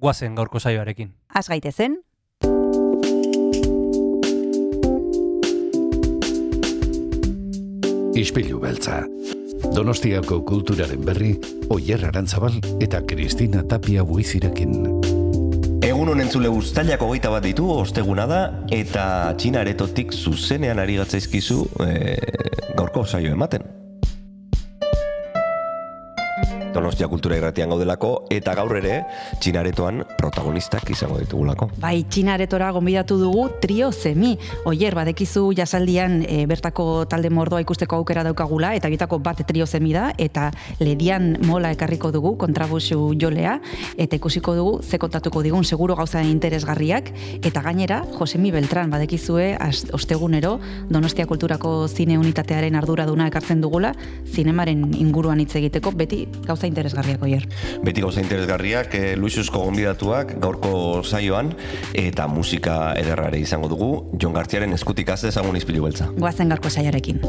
guazen gaurko saioarekin. Az gaitezen, Ispilu beltza. Donostiako kulturaren berri, Oyer Arantzabal eta Kristina Tapia buizirekin. Egun honen zule guztailako goita bat ditu, osteguna da, eta txina aretotik zuzenean ari gatzaizkizu e, gaurko saio ematen. Donostia kultura irratian gaudelako, eta gaur ere, txinaretoan protagonistak izango ditugulako. bai txinaretora gonbidatu dugu trio zemi. Oier, badekizu jasaldian e, bertako talde mordoa ikusteko aukera daukagula, eta bitako bat trio zemi da, eta ledian mola ekarriko dugu kontrabusu jolea, eta ikusiko dugu ze kontatuko digun seguro gauza interesgarriak, eta gainera, Josemi Beltran badekizue ostegunero Donostia Kulturako zine unitatearen arduraduna ekartzen dugula, zinemaren inguruan hitz egiteko, beti gauza interesgarriak oier. Beti gauza interesgarriak, e, Luixusko gonbidatuak gaurko saioan, eta musika ederrare izango dugu, Jon Gartziaren eskutik az dezagun izpilu beltza. Goazen garko saiarekin.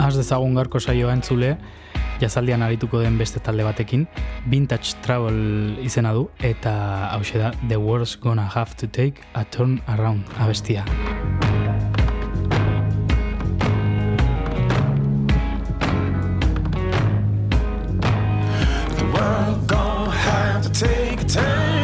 Az dezagun gaurko saioa entzule, jazaldian arituko den beste talde batekin, Vintage Travel izena du, eta hause da The World's Gonna Have to Take a Turn Around abestia. World gonna have to take a turn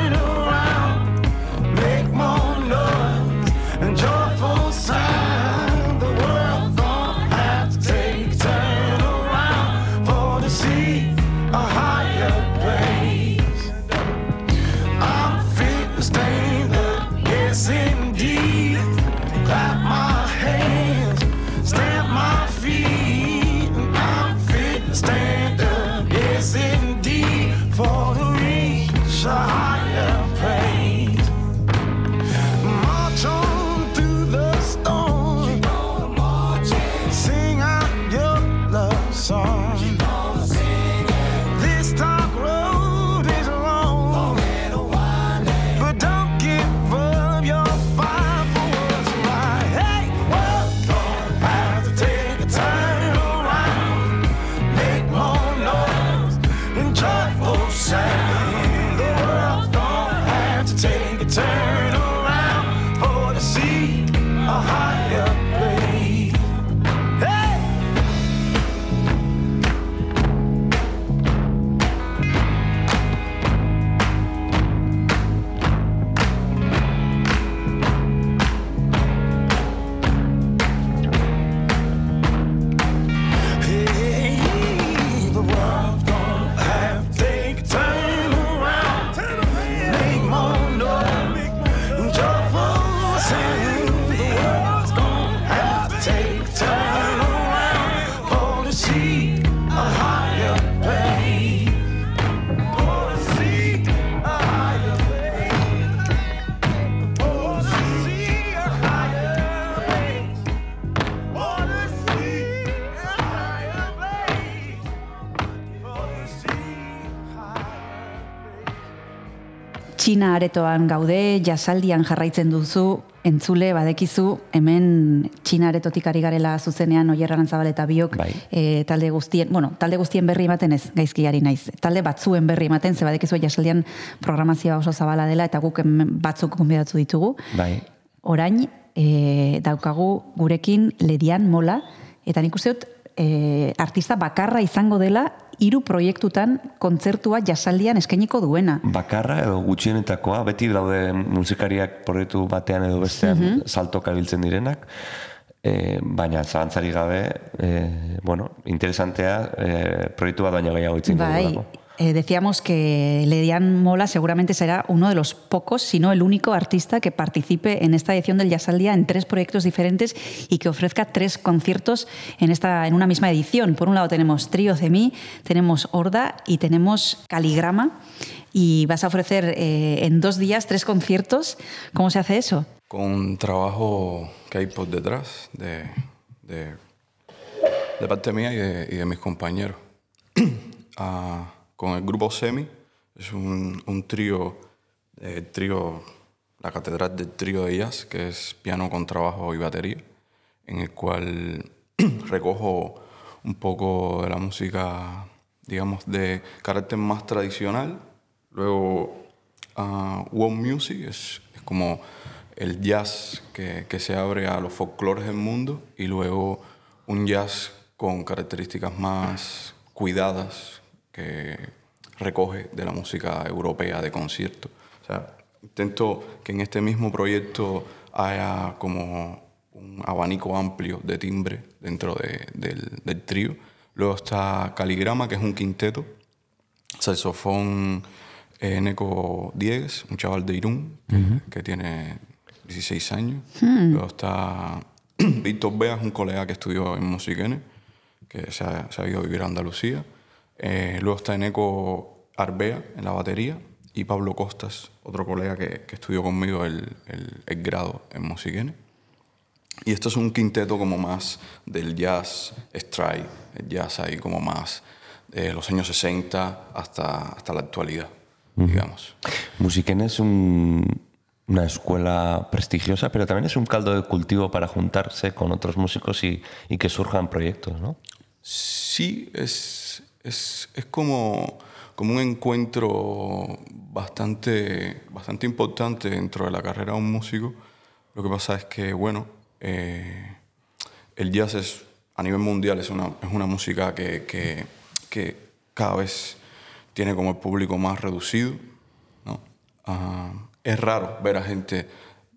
Txina aretoan gaude, jasaldian jarraitzen duzu, entzule, badekizu, hemen Txina aretotik ari garela zuzenean Oier Arantzabal eta biok Bai. e, talde guztien, bueno, talde guztien berri ematen ez, gaizki ari naiz. Talde batzuen berri ematen, ze badekizu jasaldian programazioa oso zabala dela eta guk batzuk gonbidatu ditugu. Bai, Orain e, daukagu gurekin Ledian Mola, eta nik uste dut e, artista bakarra izango dela hiru proiektutan kontzertua jasaldian eskainiko duena. bakarra edo gutxienetakoa, beti daude musikariak proiektu batean edo bestean saltoka biltzen direnak, e, baina zalantzari gabe, e, bueno, interesantea, e, proiektu bat baina gehiago itzen Bai, dugulako. Eh, decíamos que Ledian Mola seguramente será uno de los pocos, si no el único artista que participe en esta edición del Jazz al Día en tres proyectos diferentes y que ofrezca tres conciertos en, esta, en una misma edición. Por un lado tenemos Trío Cemí, tenemos Horda y tenemos Caligrama. Y vas a ofrecer eh, en dos días tres conciertos. ¿Cómo se hace eso? con un trabajo que hay por detrás de, de, de parte mía y de, mis compañeros. Ah, con el grupo Semi, es un, un trío, eh, trío, la catedral del trío de jazz, que es piano con trabajo y batería, en el cual recojo un poco de la música, digamos, de carácter más tradicional. Luego, ah, world music es, es como el jazz que, que se abre a los folclores del mundo y luego un jazz con características más cuidadas que recoge de la música europea de concierto. O sea, intento que en este mismo proyecto haya como un abanico amplio de timbre dentro de- del, del trío. Luego está Caligrama, que es un quinteto. Saxofón eh, Diegues, un chaval de Irún, que, que tiene 16 años. Luego está Víctor Beas, un colega que estudió en Musiquene, que se ha, se ha ido a vivir a Andalucía. Eh, luego está Eneco Arbea en la batería y Pablo Costas, otro colega que, que estudió conmigo el, el- el grado en Musiquene. Y esto es un quinteto como más del jazz strike, el jazz ahí como más de los años 60 hasta, hasta la actualidad, digamos. Musiquén es un- una escuela prestigiosa, pero también es un caldo de cultivo para juntarse con otros músicos y, y que surjan proyectos, ¿no? Sí, es, es, es como, como un encuentro bastante, bastante importante dentro de la carrera de un músico. Lo que pasa es que, bueno, eh, el jazz es, a nivel mundial es una, es una música que, que, que cada vez tiene como el público más reducido. ¿no? Ah, es raro ver a gente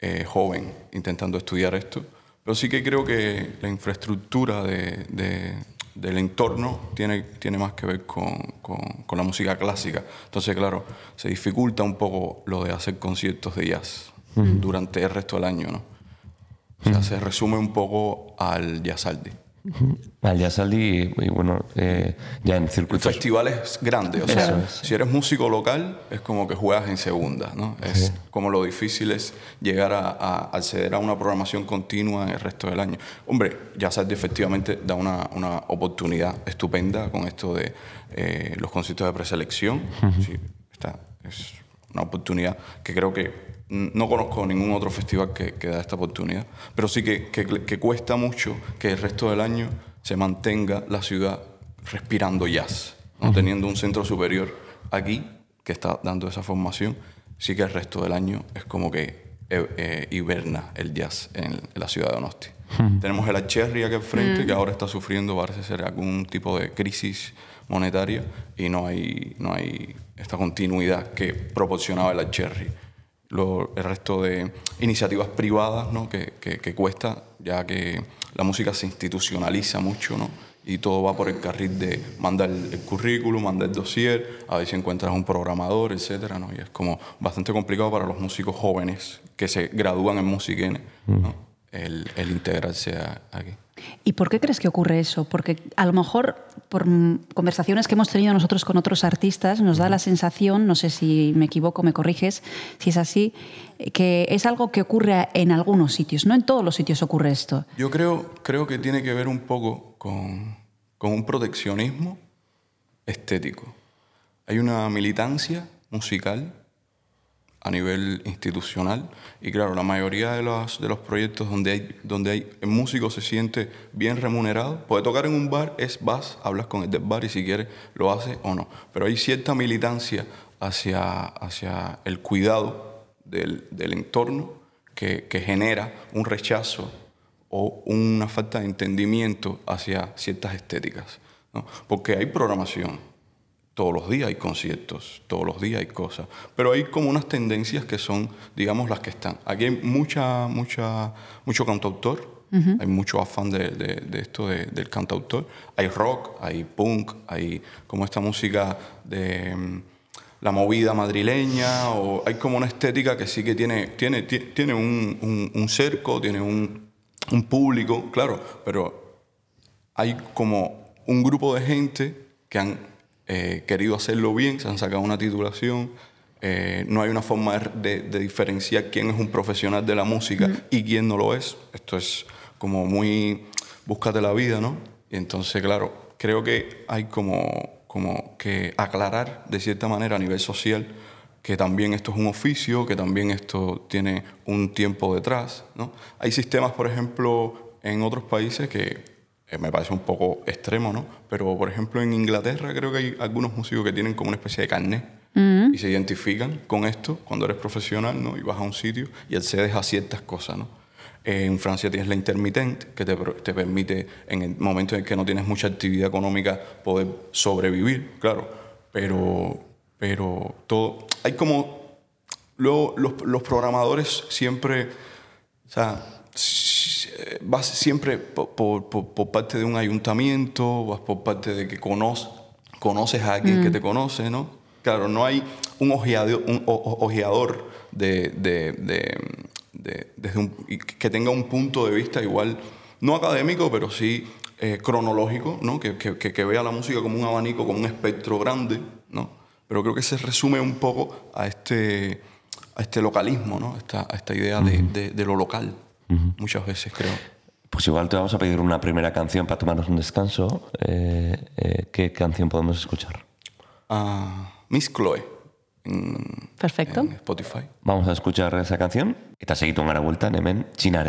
eh, joven intentando estudiar esto, pero sí que creo que la infraestructura de- de- del entorno tiene, tiene más que ver con, con- con la música clásica. Entonces, claro, se dificulta un poco lo de hacer conciertos de jazz durante el resto del año, ¿no? O sea, se resume un poco al jazzaldi. Al Yasaldi, y bueno, eh, ya en circuitos... festivales grandes. O sea, si eres músico local, es como que juegas en segunda, ¿no? Es como lo difícil es llegar a, a acceder a una programación continua en el resto del año. Hombre, ya sabes, efectivamente da una, una oportunidad estupenda con esto de eh, los conciertos de preselección. Sí, está, es una oportunidad que creo que mm, no conozco ningún otro festival que, que da esta oportunidad, pero sí que, que, que cuesta mucho que el resto del año se mantenga la ciudad respirando jazz, ¿no? teniendo un centro superior aquí que está dando esa formación, sí que el resto del año es como que eh, eh, hiberna el jazz en, en la ciudad de Donosti. Tenemos el Acherry aquí al frente que ahora está sufriendo, parece ser algún tipo de crisis monetaria y no hay, no hay esta continuidad que proporcionaba el Acherry. Lo- el resto de iniciativas privadas ¿no? que, que, que cuesta, ya que la música se institucionaliza mucho, ¿no? Y todo va por el carril de mandar el, el currículum, mandar el dossier, a ver si encuentras un programador, etcétera, ¿no? Y es como bastante complicado para los músicos jóvenes que se gradúan en Musiquene, ¿no? el, el integrarse a- aquí. ¿Y por qué crees que ocurre eso? Porque a lo mejor por conversaciones que hemos tenido nosotros con otros artistas nos da la sensación, no sé si me equivoco, me corriges, si es así, que es algo que ocurre en algunos sitios, no en todos los sitios ocurre esto. Yo creo, creo que tiene que ver un poco con, con un proteccionismo estético. Hay una militancia musical a nivel institucional y claro, la mayoría de los, de los proyectos donde, hay, donde hay, el músico se siente bien remunerado, puede tocar en un bar, es vas, hablas con el del bar y si quieres lo hace o no, pero hay cierta militancia hacia, hacia el cuidado del, del entorno que, que genera un rechazo o una falta de entendimiento hacia ciertas estéticas. ¿no? Porque hay programación, todos los días hay conciertos, todos los días hay cosas, pero hay como unas tendencias que son, digamos, las que están. Aquí hay mucha, mucha, mucho cantautor, Hay mucho afán de, de- de esto de- del cantautor. Hay rock, hay punk, hay como esta música de mm, la movida madrileña, o hay como una estética que sí que tiene, tiene, ti- tiene un, un- un cerco, tiene un, un público, claro, pero hay como un grupo de gente que han eh, querido hacerlo bien, se han sacado una titulación. eh, no hay una forma de, de diferenciar quién es un profesional de la música y quién no lo es. Esto es como muy búscate la vida, ¿no? Y entonces, claro, creo que hay como, como que aclarar de cierta manera a nivel social que también esto es un oficio, que también esto tiene un tiempo detrás. ¿no? Hay sistemas, por ejemplo, en otros países que me parece un poco extremo, ¿no? Pero, por ejemplo, en Inglaterra creo que hay algunos músicos que tienen como una especie de carnet y se identifican con esto cuando eres profesional, ¿no? Y vas a un sitio y accedes a ciertas cosas, ¿no? Eh, En Francia tienes la intermitente, que te, te permite, en el momento en que no tienes mucha actividad económica, poder sobrevivir, claro. Pero, pero todo. Hay como. Luego, los, los programadores siempre. O sea, eh, vas siempre por, por- por- parte de un ayuntamiento, vas por parte de que conoces, conoces a alguien que te conoce, ¿no? Claro, no hay un ojeador, un ojeador de, de- de- de- desde un- que tenga un punto de vista igual, no académico, pero sí eh, cronológico, ¿no? Que, que- que- vea la música como un abanico, como un espectro grande, ¿no? Pero creo que se resume un poco a este, a este localismo, ¿no? Esta, a esta idea de, de- de lo local, muchas veces creo. Pues igual te vamos a pedir una primera canción para tomarnos un descanso. Eh, eh, ¿Qué canción podemos escuchar? a Miss Chloe en, Perfecto. en Spotify. Vamos a escuchar esa canción eta segitu gara bueltan hemen Txina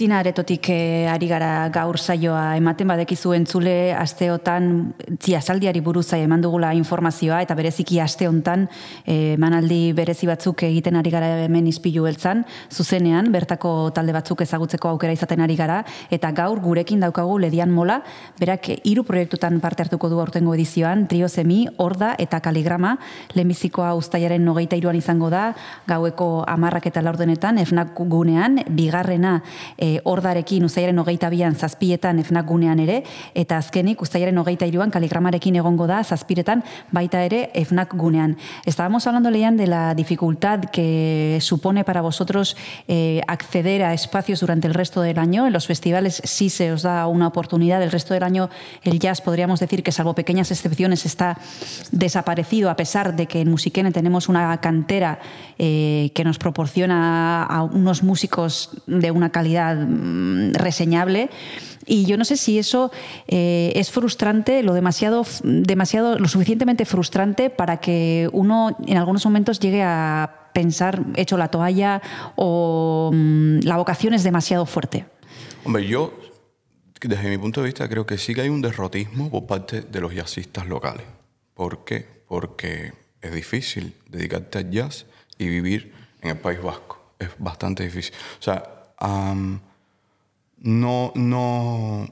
Txina aretotik eh, ari gara gaur saioa ematen badekizu entzule asteotan ziazaldiari buruz eman dugula informazioa eta bereziki aste hontan eh, emanaldi berezi batzuk egiten ari gara hemen izpilu beltzan, zuzenean bertako talde batzuk ezagutzeko aukera izaten ari gara. Eta gaur gurekin daukagu Ledian Mola, berak hiru proiektutan parte hartuko du aurtengo edizioan, Trio Semi, Horda eta Kaligrama, lehenbizikoa hogeita iruan izango da, gaueko amarrak eta laurdenetan, efnak gunean, bigarrena e, hordarekin uztailaren hogeita bian zazpietan efnak gunean ere, eta azkenik uztailaren hogeita iruan kaligramarekin egongo da zazpiretan baita ere efnak gunean. Estábamos hablando, Leían, de la dificultad que supone para vosotros eh, acceder a espacios durante el resto del año. En los festivales sí se os da una oportunidad, el resto del año el jazz podríamos decir que salvo pequeñas excepciones está desaparecido a pesar de que en Musiquene tenemos una cantera eh, que nos proporciona a unos músicos de una calidad reseñable. Y yo no sé si eso eh, es frustrante, lo demasiado, demasiado, lo suficientemente frustrante para que uno en algunos momentos llegue a pensar hecho la toalla o mm, la vocación es demasiado fuerte. Hombre, yo, desde mi punto de vista, creo que sí que hay un derrotismo por parte de los jazzistas locales. ¿Por qué? Porque es difícil dedicarte al jazz y vivir en el País Vasco. Es bastante difícil. O sea, am, no, no.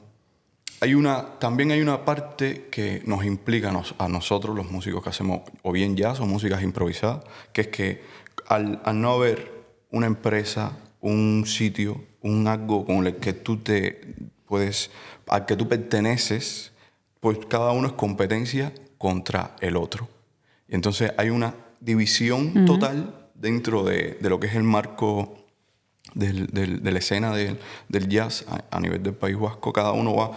Hay una, también hay una parte que nos implica a, nos- a nosotros, los músicos que hacemos o bien jazz o músicas improvisadas, que es que al, al no haber una empresa, un sitio, un algo con el que tú te puedes, al que tú perteneces, pues cada uno es competencia contra el otro. Y entonces hay una división total dentro de, de lo que es el marco del- del- de la escena del, del jazz a, nivel del País Vasco. Cada uno va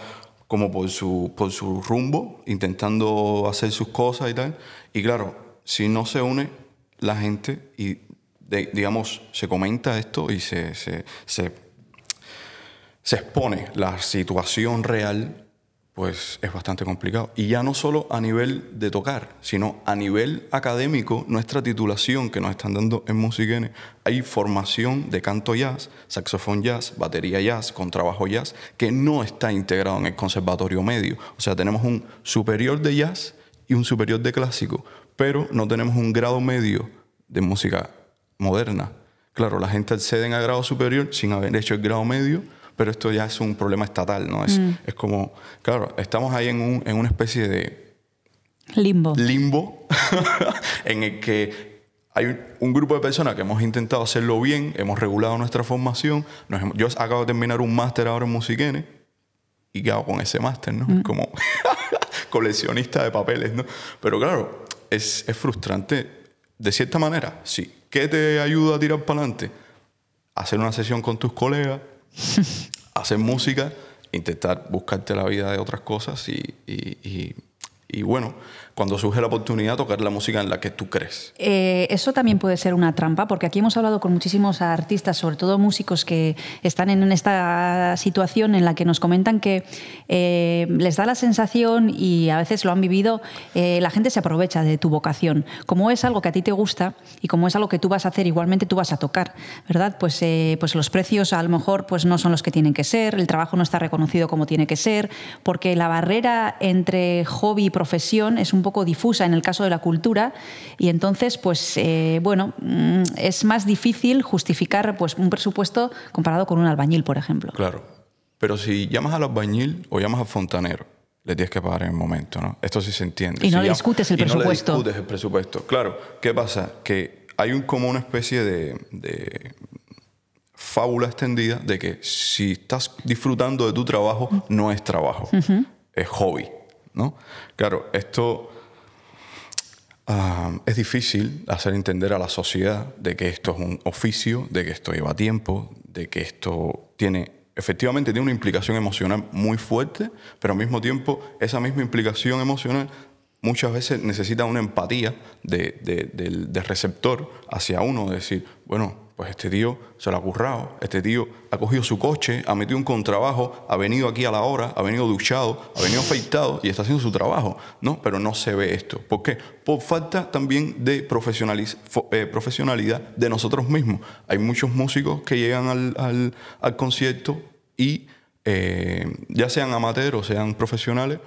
como por su, por su rumbo, intentando hacer sus cosas y tal. Y claro, si no se une la gente y, digamos, se comenta esto y se, se, se, se expone la situación real, pues es bastante complicado. Y ya no solo a nivel de tocar, sino a nivel académico, nuestra titulación que nos están dando en Musiquene, hay formación de canto jazz, saxofón jazz, batería jazz, contrabajo jazz, que no está integrado en el conservatorio medio. O sea, tenemos un superior de jazz y un superior de clásico, pero no tenemos un grado medio de música moderna. Claro, la gente accede a grado superior sin haber hecho el grado medio, pero esto ya es un problema estatal, ¿no? Es, es como, claro, estamos ahí en, un- en una especie de Limbo. limbo en el que hay un- grupo de personas que hemos intentado hacerlo bien, hemos regulado nuestra formación. nos hemos- yo acabo de terminar un máster ahora en Musiquene y ¿qué hago con ese máster? ¿no? Es como coleccionista de papeles, ¿no? Pero claro, es, es frustrante de cierta manera, sí. ¿Qué te ayuda a tirar para adelante? Hacer una sesión con tus colegas, hacer música, intentar buscarte la vida de otras cosas y, y- y- y bueno, cuando surge la oportunidad, tocar la música en la que tú crees. Eh, eso también puede ser una trampa, porque aquí hemos hablado con muchísimos artistas, sobre todo músicos que están en esta situación en la que nos comentan que eh, les da la sensación, y a veces lo han vivido, eh, la gente se aprovecha de tu vocación. Como es algo que a ti te gusta y como es algo que tú vas a hacer, igualmente tú vas a tocar, ¿verdad? Pues, eh, pues los precios a lo mejor pues no son los que tienen que ser, el trabajo no está reconocido como tiene que ser, porque la barrera entre hobby y profesión es un poco difusa en el caso de la cultura y entonces, pues eh, bueno, mm, es más difícil justificar pues un presupuesto comparado con un albañil, por ejemplo. Claro. Pero si llamas al albañil o llamas al fontanero, le tienes que pagar en el momento, ¿no? Esto sí se entiende. Y no Si le llamas- discutes el y no le presupuesto. discutes el presupuesto. Claro. ¿Qué pasa? Que hay un, como una especie de, de fábula extendida de que si estás disfrutando de tu trabajo, no es trabajo, es hobby, ¿no? Claro, esto ah, es difícil hacer entender a la sociedad de que esto es un oficio, de que esto lleva tiempo, de que esto tiene, efectivamente tiene una implicación emocional muy fuerte, pero al mismo tiempo esa misma implicación emocional muchas veces necesita una empatía de- del, del receptor hacia uno, de decir, bueno, pues este tío se lo ha currado, este tío ha cogido su coche, ha metido un contrabajo, ha venido aquí a la hora, ha venido duchado, ha venido afeitado y está haciendo su trabajo, ¿no? Pero no se ve esto. ¿Por qué? Por falta también de eh, profesionalidad de nosotros mismos. Hay muchos músicos que llegan al, concierto y eh, ya sean amateurs sean profesionales,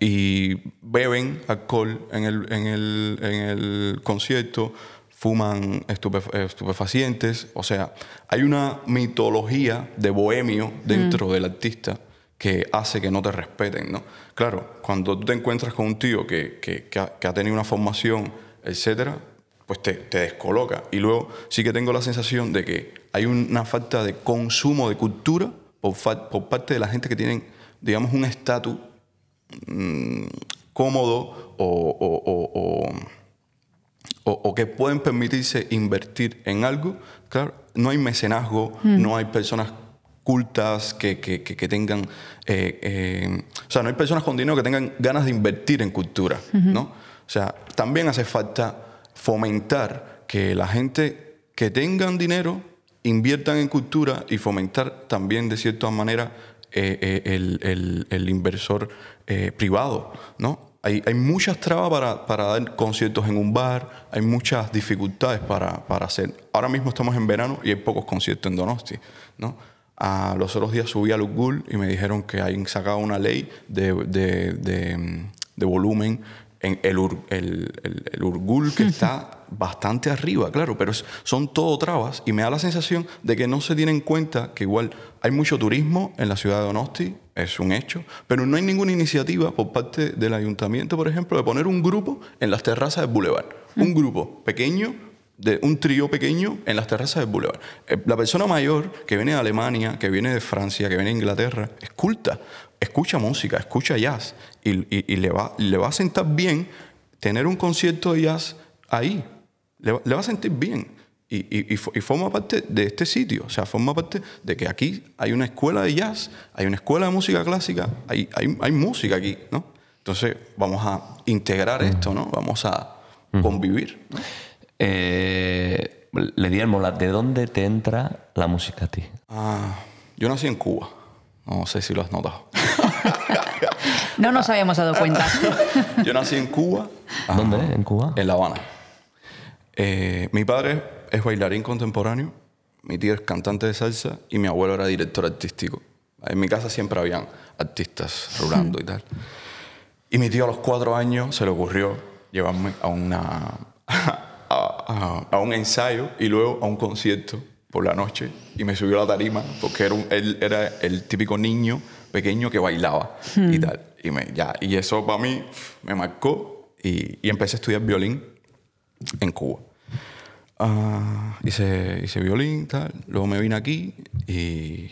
y beben alcohol en el concierto, fuman estupef- estupefacientes, o sea, hay una mitología de bohemio dentro del artista que hace que no te respeten, ¿no? Claro, cuando tú te encuentras con un tío que, que- que ha, que ha tenido una formación, etcétera, pues te, te descoloca. Y luego sí que tengo la sensación de que hay una falta de consumo de cultura por, fa- por parte de la gente que tienen, digamos, un estatus mm, cómodo o, o- o- o- o- o que pueden permitirse invertir en algo. Claro, no hay mecenazgo, no hay personas cultas que, que- que- que tengan, eh, eh, o sea, no hay personas con dinero que tengan ganas de invertir en cultura, ¿no? O sea, también hace falta fomentar que la gente que tengan dinero inviertan en cultura y fomentar también de cierta manera eh, el, el- el inversor privado, ¿no? Hay, hay muchas trabas para, para dar conciertos en un bar, hay muchas dificultades para, para hacer. Ahora mismo estamos en verano y hay pocos conciertos en Donosti, ¿no? Ah, los otros días subí a Lugul y me dijeron que hay sacado una ley de, de- de- de volumen en el, Ur- el, el- el Urgul que está bastante arriba, claro, pero es- son todo trabas y me da la sensación de que no se tiene en cuenta que igual hay mucho turismo en la ciudad de Donosti, es un hecho, pero no hay ninguna iniciativa por parte del ayuntamiento, por ejemplo, de poner un grupo en las terrazas del Boulevard. Un grupo pequeño de un trío pequeño en las terrazas del Boulevard. Eh, La persona mayor que viene de Alemania, que viene de Francia, que viene de Inglaterra, es culta, escucha música, escucha jazz y, y- y le, va, le va a sentar bien tener un concierto de jazz ahí. Le, va- le va a sentir bien. Y, y- y forma parte de este sitio, o sea, forma parte de que aquí hay una escuela de jazz, hay una escuela de música clásica, hay, hay, hay música aquí, ¿no? Entonces vamos a integrar esto, ¿no? Vamos a convivir. ¿no? Eh, le di el mola, ¿de dónde te entra la música a ti? Ah, yo nací en Cuba. No sé si lo has notado. No nos habíamos dado cuenta. Yo nací en Cuba, ¿Dónde? ¿En Cuba? en La Habana. Eh, mi padre es bailarín contemporáneo, mi tío es cantante de salsa y mi abuelo era director artístico. En mi casa siempre habían artistas rulando y tal. Y mi tío a los cuatro años se le ocurrió llevarme a, una, a, a- a un ensayo y luego a un concierto por la noche y me subió a la tarima porque era un- él era el típico niño pequeño que bailaba y tal. Y, me, ya, y eso para mí me marcó y, y empecé a estudiar violín en Cuba. Ah, hice, hice violín, tal. Luego me vine aquí y,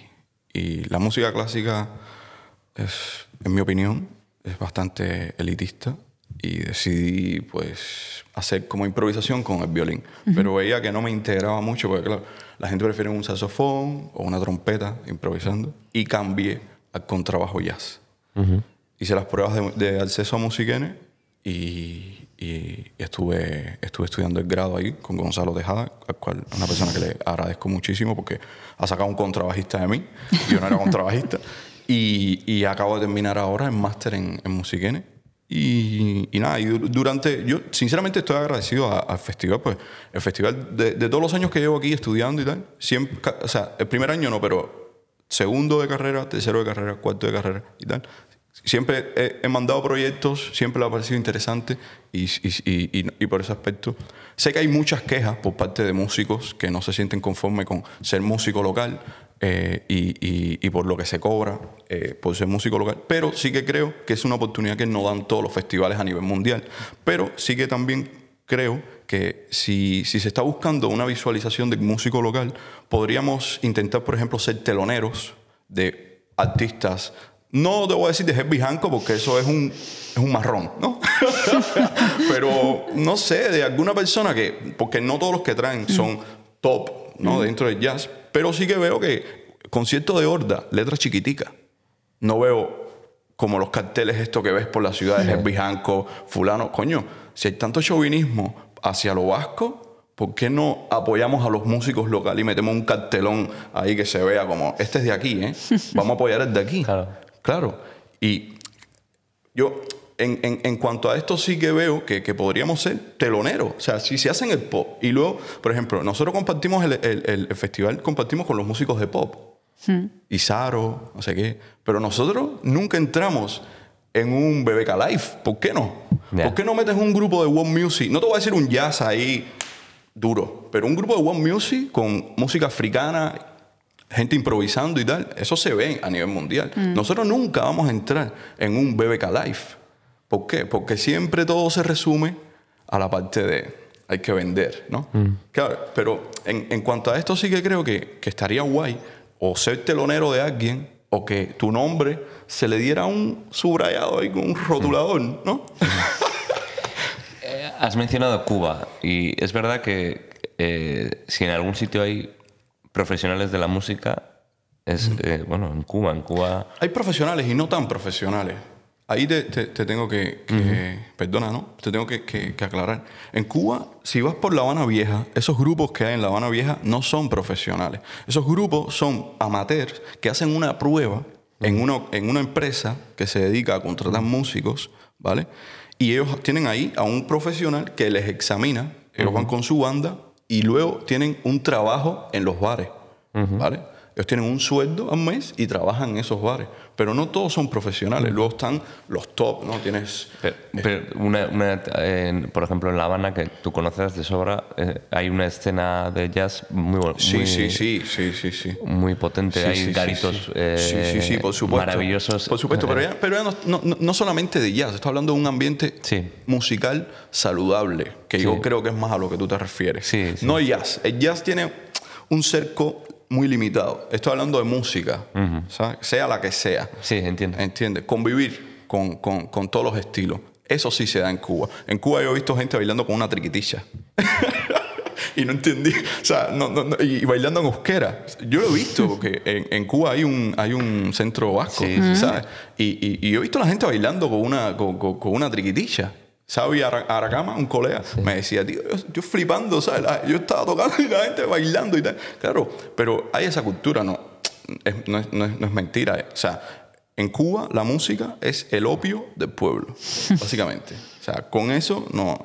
y la música clásica es, en mi opinión, es bastante elitista y decidí pues hacer como improvisación con el violín. Pero veía que no me integraba mucho porque claro, la gente prefiere un saxofón o una trompeta improvisando y cambié al contrabajo jazz. Hice las pruebas de, de acceso a Musiquene y, y estuve, estuve estudiando el grado ahí con Gonzalo Tejada, al cual una persona que le agradezco muchísimo porque ha sacado un contrabajista de mí. Yo no era contrabajista. Y, y acabo de terminar ahora el máster en, en Musiquene. Y, y nada, y du- durante, yo sinceramente estoy agradecido al festival, pues el festival de, de todos los años que llevo aquí estudiando y tal, siempre, o sea, el primer año no, pero segundo de carrera, tercero de carrera, cuarto de carrera y tal. Siempre he, he mandado proyectos, siempre le ha parecido interesante y- y- y por ese aspecto. Sé que hay muchas quejas por parte de músicos que no se sienten conformes con ser músico local eh, y, y- y por lo que se cobra eh, por ser músico local, pero sí que creo que es una oportunidad que no dan todos los festivales a nivel mundial. Pero sí que también creo que si, si se está buscando una visualización del músico local, podríamos intentar, por ejemplo, ser teloneros de artistas. No te voy a decir de Herbie Hancock porque eso es un, es un marrón, ¿no? Pero no sé, de alguna persona que, porque no todos los que traen son top, ¿no? Dentro del jazz, pero sí que veo que concierto de horda, letras chiquiticas. No veo como los carteles esto que ves por las ciudades, Herbie Hancock, fulano, coño, si hay tanto chauvinismo hacia lo vasco, ¿por qué no apoyamos a los músicos locales y metemos un cartelón ahí que se vea como, este es de aquí, ¿eh? Vamos a apoyar el de aquí. Claro. Claro. Y yo, en, en- en cuanto a esto, sí que veo que, que podríamos ser teloneros. O sea, si se hacen el pop y luego, por ejemplo, nosotros compartimos el, el- el- el festival, compartimos con los músicos de pop. Y Saro, no sé qué. Pero nosotros nunca entramos en un BBK Live. ¿Por qué no? ¿Por qué no metes un grupo de One Music? No te voy a decir un jazz ahí duro, pero un grupo de One Music con música africana, gente improvisando y tal, eso se ve a nivel mundial. Nosotros nunca vamos a entrar en un BBK Live. ¿Por qué? Porque siempre todo se resume a la parte de hay que vender, ¿no? Claro, pero en, en cuanto a esto sí que creo que, que estaría guay o ser telonero de alguien o que tu nombre se le diera un subrayado ahí con un rotulador, ¿no? Has mencionado Cuba y es verdad que eh, si en algún sitio hay profesionales de la música, es, eh, bueno, en Cuba, en Cuba... Hay profesionales y no tan profesionales. Ahí te, te- te tengo que, que- perdona, ¿no? Te tengo que, que- que aclarar. En Cuba, si vas por La Habana Vieja, esos grupos que hay en La Habana Vieja no son profesionales. Esos grupos son amateurs que hacen una prueba en, una, en una empresa que se dedica a contratar músicos, ¿vale? Y ellos tienen ahí a un profesional que les examina, ellos van con su banda y luego tienen un trabajo en los bares, ¿vale? Ellos tienen un sueldo al mes y trabajan en esos bares. Pero no todos son profesionales. Luego están los top, ¿no? Tienes... Pero, pero una, una, eh, por ejemplo, en La Habana, que tú conoces de sobra, eh, hay una escena de jazz muy, Sí, muy, sí, sí, sí, sí, sí. muy potente. Sí, hay sí, garitos sí. eh, por supuesto. maravillosos. Por supuesto, pero ya, pero ya no, no- no- solamente de jazz, estoy hablando de un ambiente musical saludable, que yo creo que es más a lo que tú te refieres. No jazz. El jazz tiene un cerco muy limitado. Estoy hablando de música, ¿sabes? sea la que sea. Sí, entiendo. ¿Entiendes? Convivir con, con- con todos los estilos. Eso sí se da en Cuba. En Cuba yo he visto gente bailando con una triquitilla. y no entendí. O sea, no- no- no, y, bailando en euskera. Yo lo he visto porque en, en Cuba hay un, hay un centro vasco, Sí, sí, ¿sabes? Y, y- y yo he visto a la gente bailando con una, con, con- con una triquitilla. Xavi Ara- Aracama, un colega, me decía, tío, yo, yo flipando, ¿sabes? Yo estaba tocando y la gente bailando y tal. Claro, pero hay esa cultura, no, es, no, es, no es- no es mentira. eh. O sea, en Cuba la música es el opio del pueblo, básicamente. O sea, con eso no,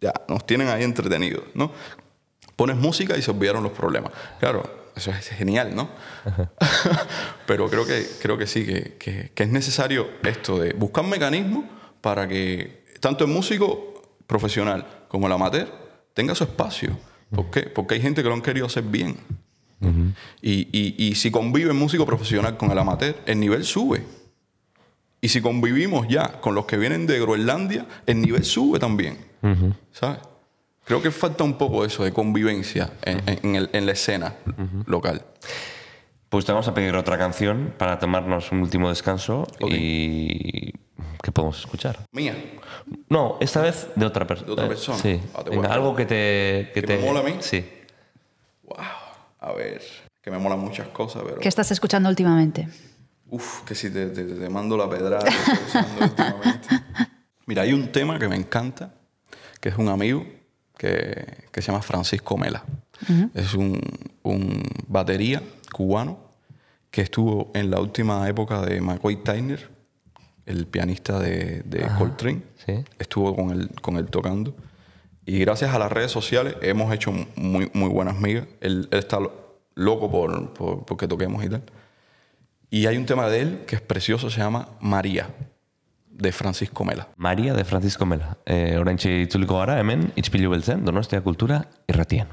ya nos tienen ahí entretenidos, ¿no? Pones música y se olvidaron los problemas. Claro, eso es genial, ¿no? Pero creo que, creo que sí, que, que- que es necesario esto de buscar mecanismos para que tanto el músico profesional como el amateur tenga su espacio. ¿Por qué? Porque hay gente que lo han querido hacer bien. y, y- y si convive el músico profesional con el amateur, el nivel sube. Y si convivimos ya con los que vienen de Groenlandia, el nivel sube también. ¿Sabes? Creo que falta un poco eso de convivencia en, en el- en la escena local. Pues te vamos a pedir otra canción para tomarnos un último descanso y ¿qué podemos escuchar? Mía. No, esta vez de otra persona. ¿De otra persona? Sí. Ah, te Venga, algo que te ¿Que te me mola a mí? Sí. Wow. A ver, que me molan muchas cosas, pero... ¿Qué estás escuchando últimamente? Uf, que si te, te- te mando la pedrada que últimamente. Mira, hay un tema que me encanta, que es un amigo que, que se llama Francisco Mela. Es un, un batería cubano que estuvo en la última época de McCoy Tyner, el pianista de, de Coltrane. sí. Estuvo con él, con él tocando. Y gracias a las redes sociales hemos hecho muy, muy buenas migas. Él, él está lo- loco por, por, porque toquemos y tal. Y hay un tema de él que es precioso, se llama María, de Francisco Mela. Maria de Francisco Mela. Eh, oraintxe itzuliko gara, hemen, itzpilu beltzen, Donostia Kultura irratien.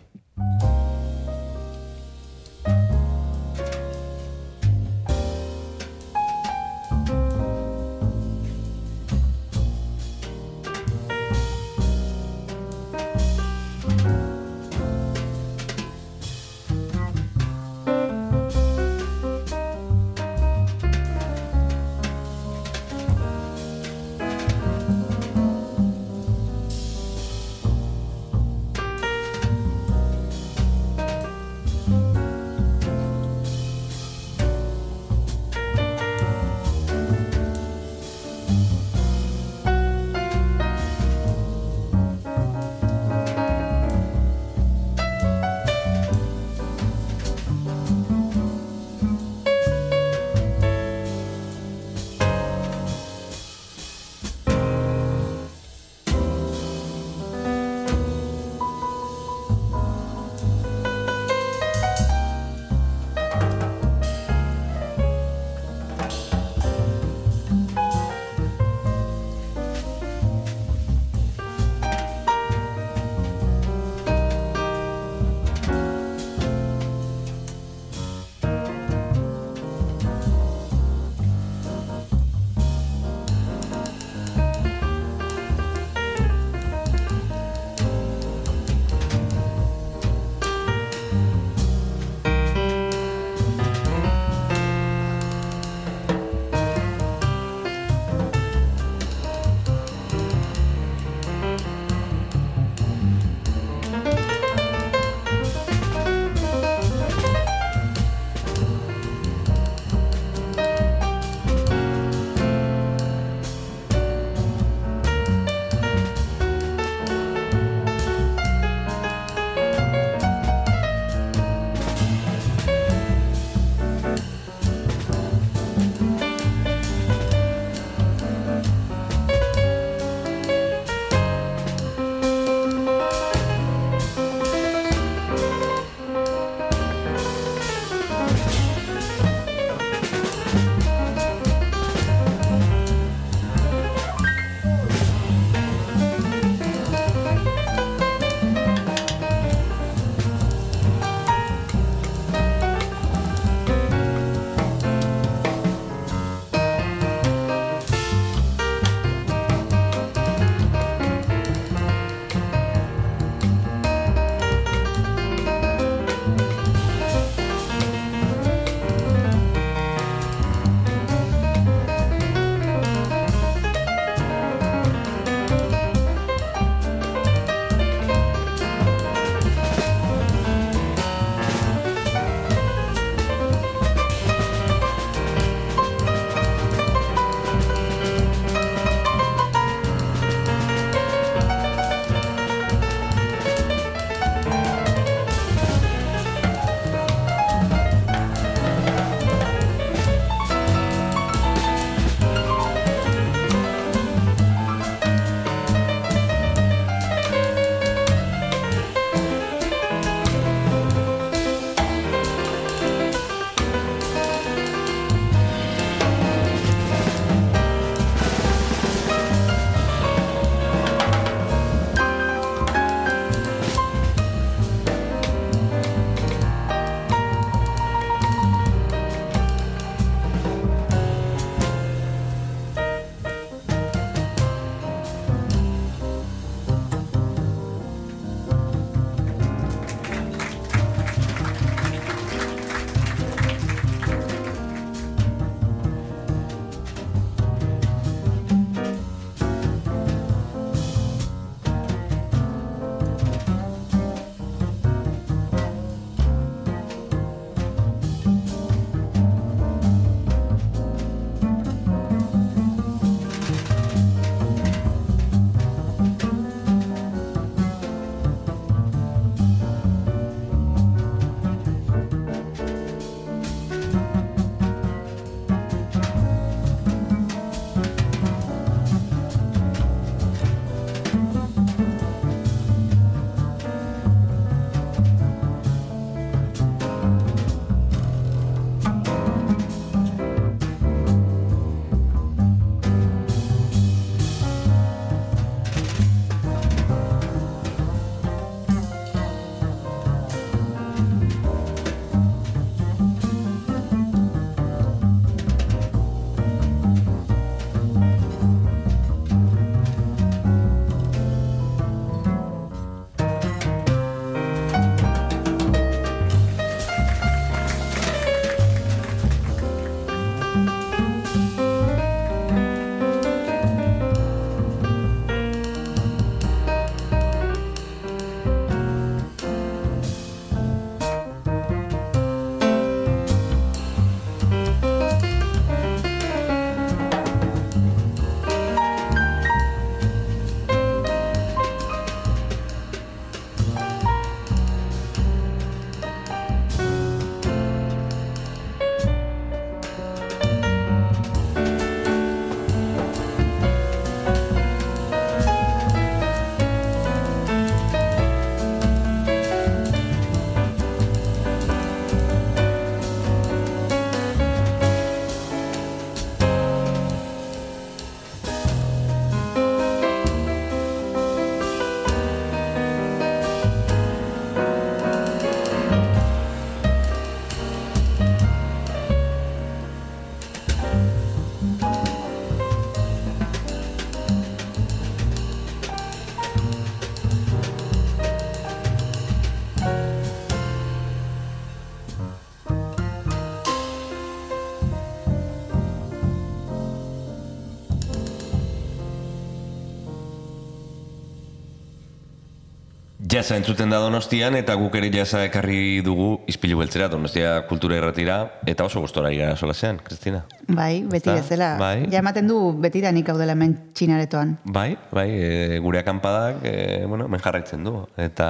Jasa entzuten da donostian, eta guk ere jasa ekarri dugu izpilu beltzera, donostia kultura erratira, eta oso gustora gara sola zean, Kristina. Bai, beti bezala. Bai. Ja ematen du beti da nik gaudela hemen txinaretoan. Bai, bai, e, gure akampadak, e, bueno, men jarraitzen du. Eta,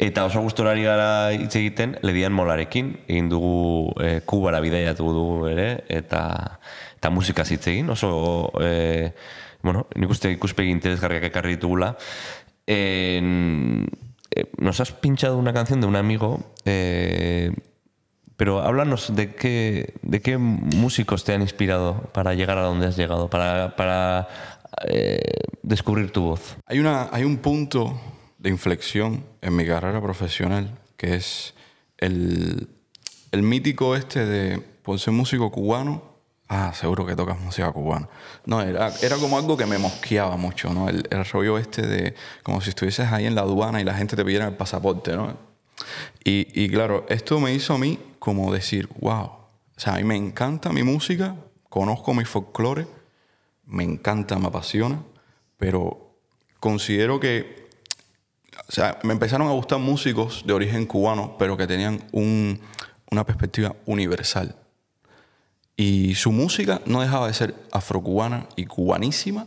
eta oso gustorari gara hitz egiten, ledian molarekin, egin dugu e, kubara bidaiatu dugu ere, eta, eta musikaz hitz egin, oso, e, bueno, nik uste ikuspegi interesgarriak ekarri ditugula. Eh, nos has pinchado una canción de un amigo, eh, pero háblanos de qué, de qué músicos te han inspirado para llegar a donde has llegado, para, para eh, descubrir tu voz. Hay, una, hay un punto de inflexión en mi carrera profesional que es el, el mítico este de, por ser músico cubano, ah, seguro que tocas música cubana. No, era, era como algo que me mosqueaba mucho, ¿no? El, el rollo este de como si estuvieses ahí en la aduana y la gente te pidiera el pasaporte, ¿no? Y, y claro, esto me hizo a mí como decir, wow, o sea, a mí me encanta mi música, conozco mi folclore, me encanta, me apasiona, pero considero que, o sea, me empezaron a gustar músicos de origen cubano, pero que tenían un- una perspectiva universal. Y su música no dejaba de ser afrocubana y cubanísima,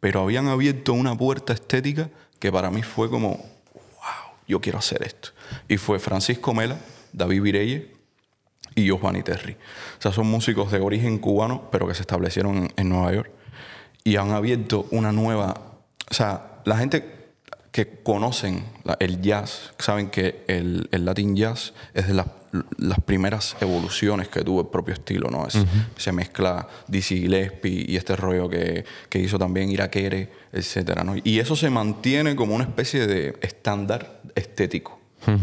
pero habían abierto una puerta estética que para mí fue como, wow, yo quiero hacer esto. Y fue Francisco Mela, David Vireye y Giovanni Terry. O sea, son músicos de origen cubano, pero que se establecieron en, en Nueva York. Y han abierto una nueva... O sea, la gente que conocen la- el jazz, saben que el, el Latin jazz es de las, las primeras evoluciones que tuvo el propio estilo, ¿no? Es- Se mezcla Dizzy Gillespie y este rollo que, que hizo también Irakere, etcétera, ¿no? Y eso se mantiene como una especie de estándar estético,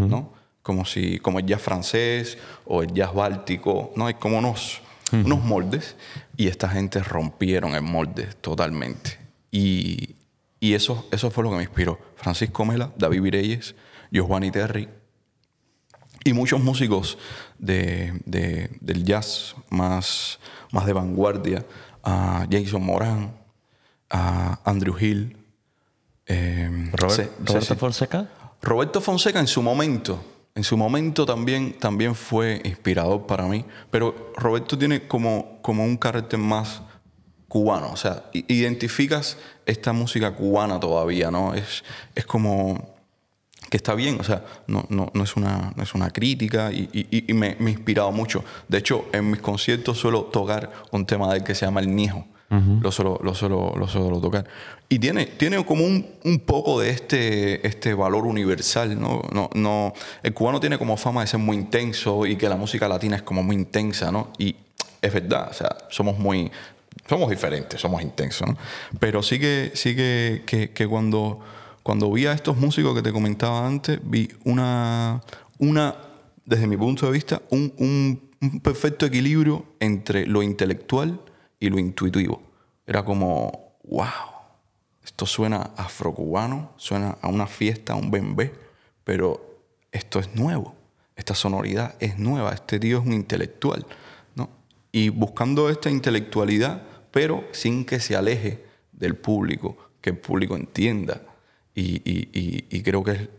¿no? Como si, como el jazz francés o el jazz báltico, ¿no? Hay como unos, unos moldes y esta gente rompieron el molde totalmente. Y, y eso, eso fue lo que me inspiró. Francisco Mela, David Vireyes, Giovanni Terry y muchos músicos de, de- del jazz más, más de vanguardia, a Jason Moran, Andrew Hill. eh, Robert- Se- Roberto se- Fonseca. Roberto Fonseca en su momento, en su momento también, también fue inspirador para mí, pero Roberto tiene como, como un carácter más cubano, o sea, identificas esta música cubana todavía, ¿no? Es, es como que está bien, o sea, no, no, no, es, una, no es una crítica y, y- y me, me ha inspirado mucho. De hecho, en mis conciertos suelo tocar un tema de él que se llama El Niejo. Lo, suelo, lo, suelo, lo suelo tocar. Y tiene, tiene como un, un poco de este, este valor universal, ¿no? No, no, El cubano tiene como fama de ser muy intenso y que la música latina es como muy intensa, ¿no? Y es verdad, o sea, somos muy... Somos diferentes, somos intensos, ¿no? Pero sí que, sí que, que, que cuando cuando vi a estos músicos que te comentaba antes, vi una, una desde mi punto de vista, un, un- un perfecto equilibrio entre lo intelectual y lo intuitivo. Era como, wow, esto suena afrocubano, suena a una fiesta, a un bembé, pero esto es nuevo, esta sonoridad es nueva, este tío es un intelectual, ¿no? Y buscando esta intelectualidad, pero sin que se aleje del público, que el público entienda. Y, y- y- y creo que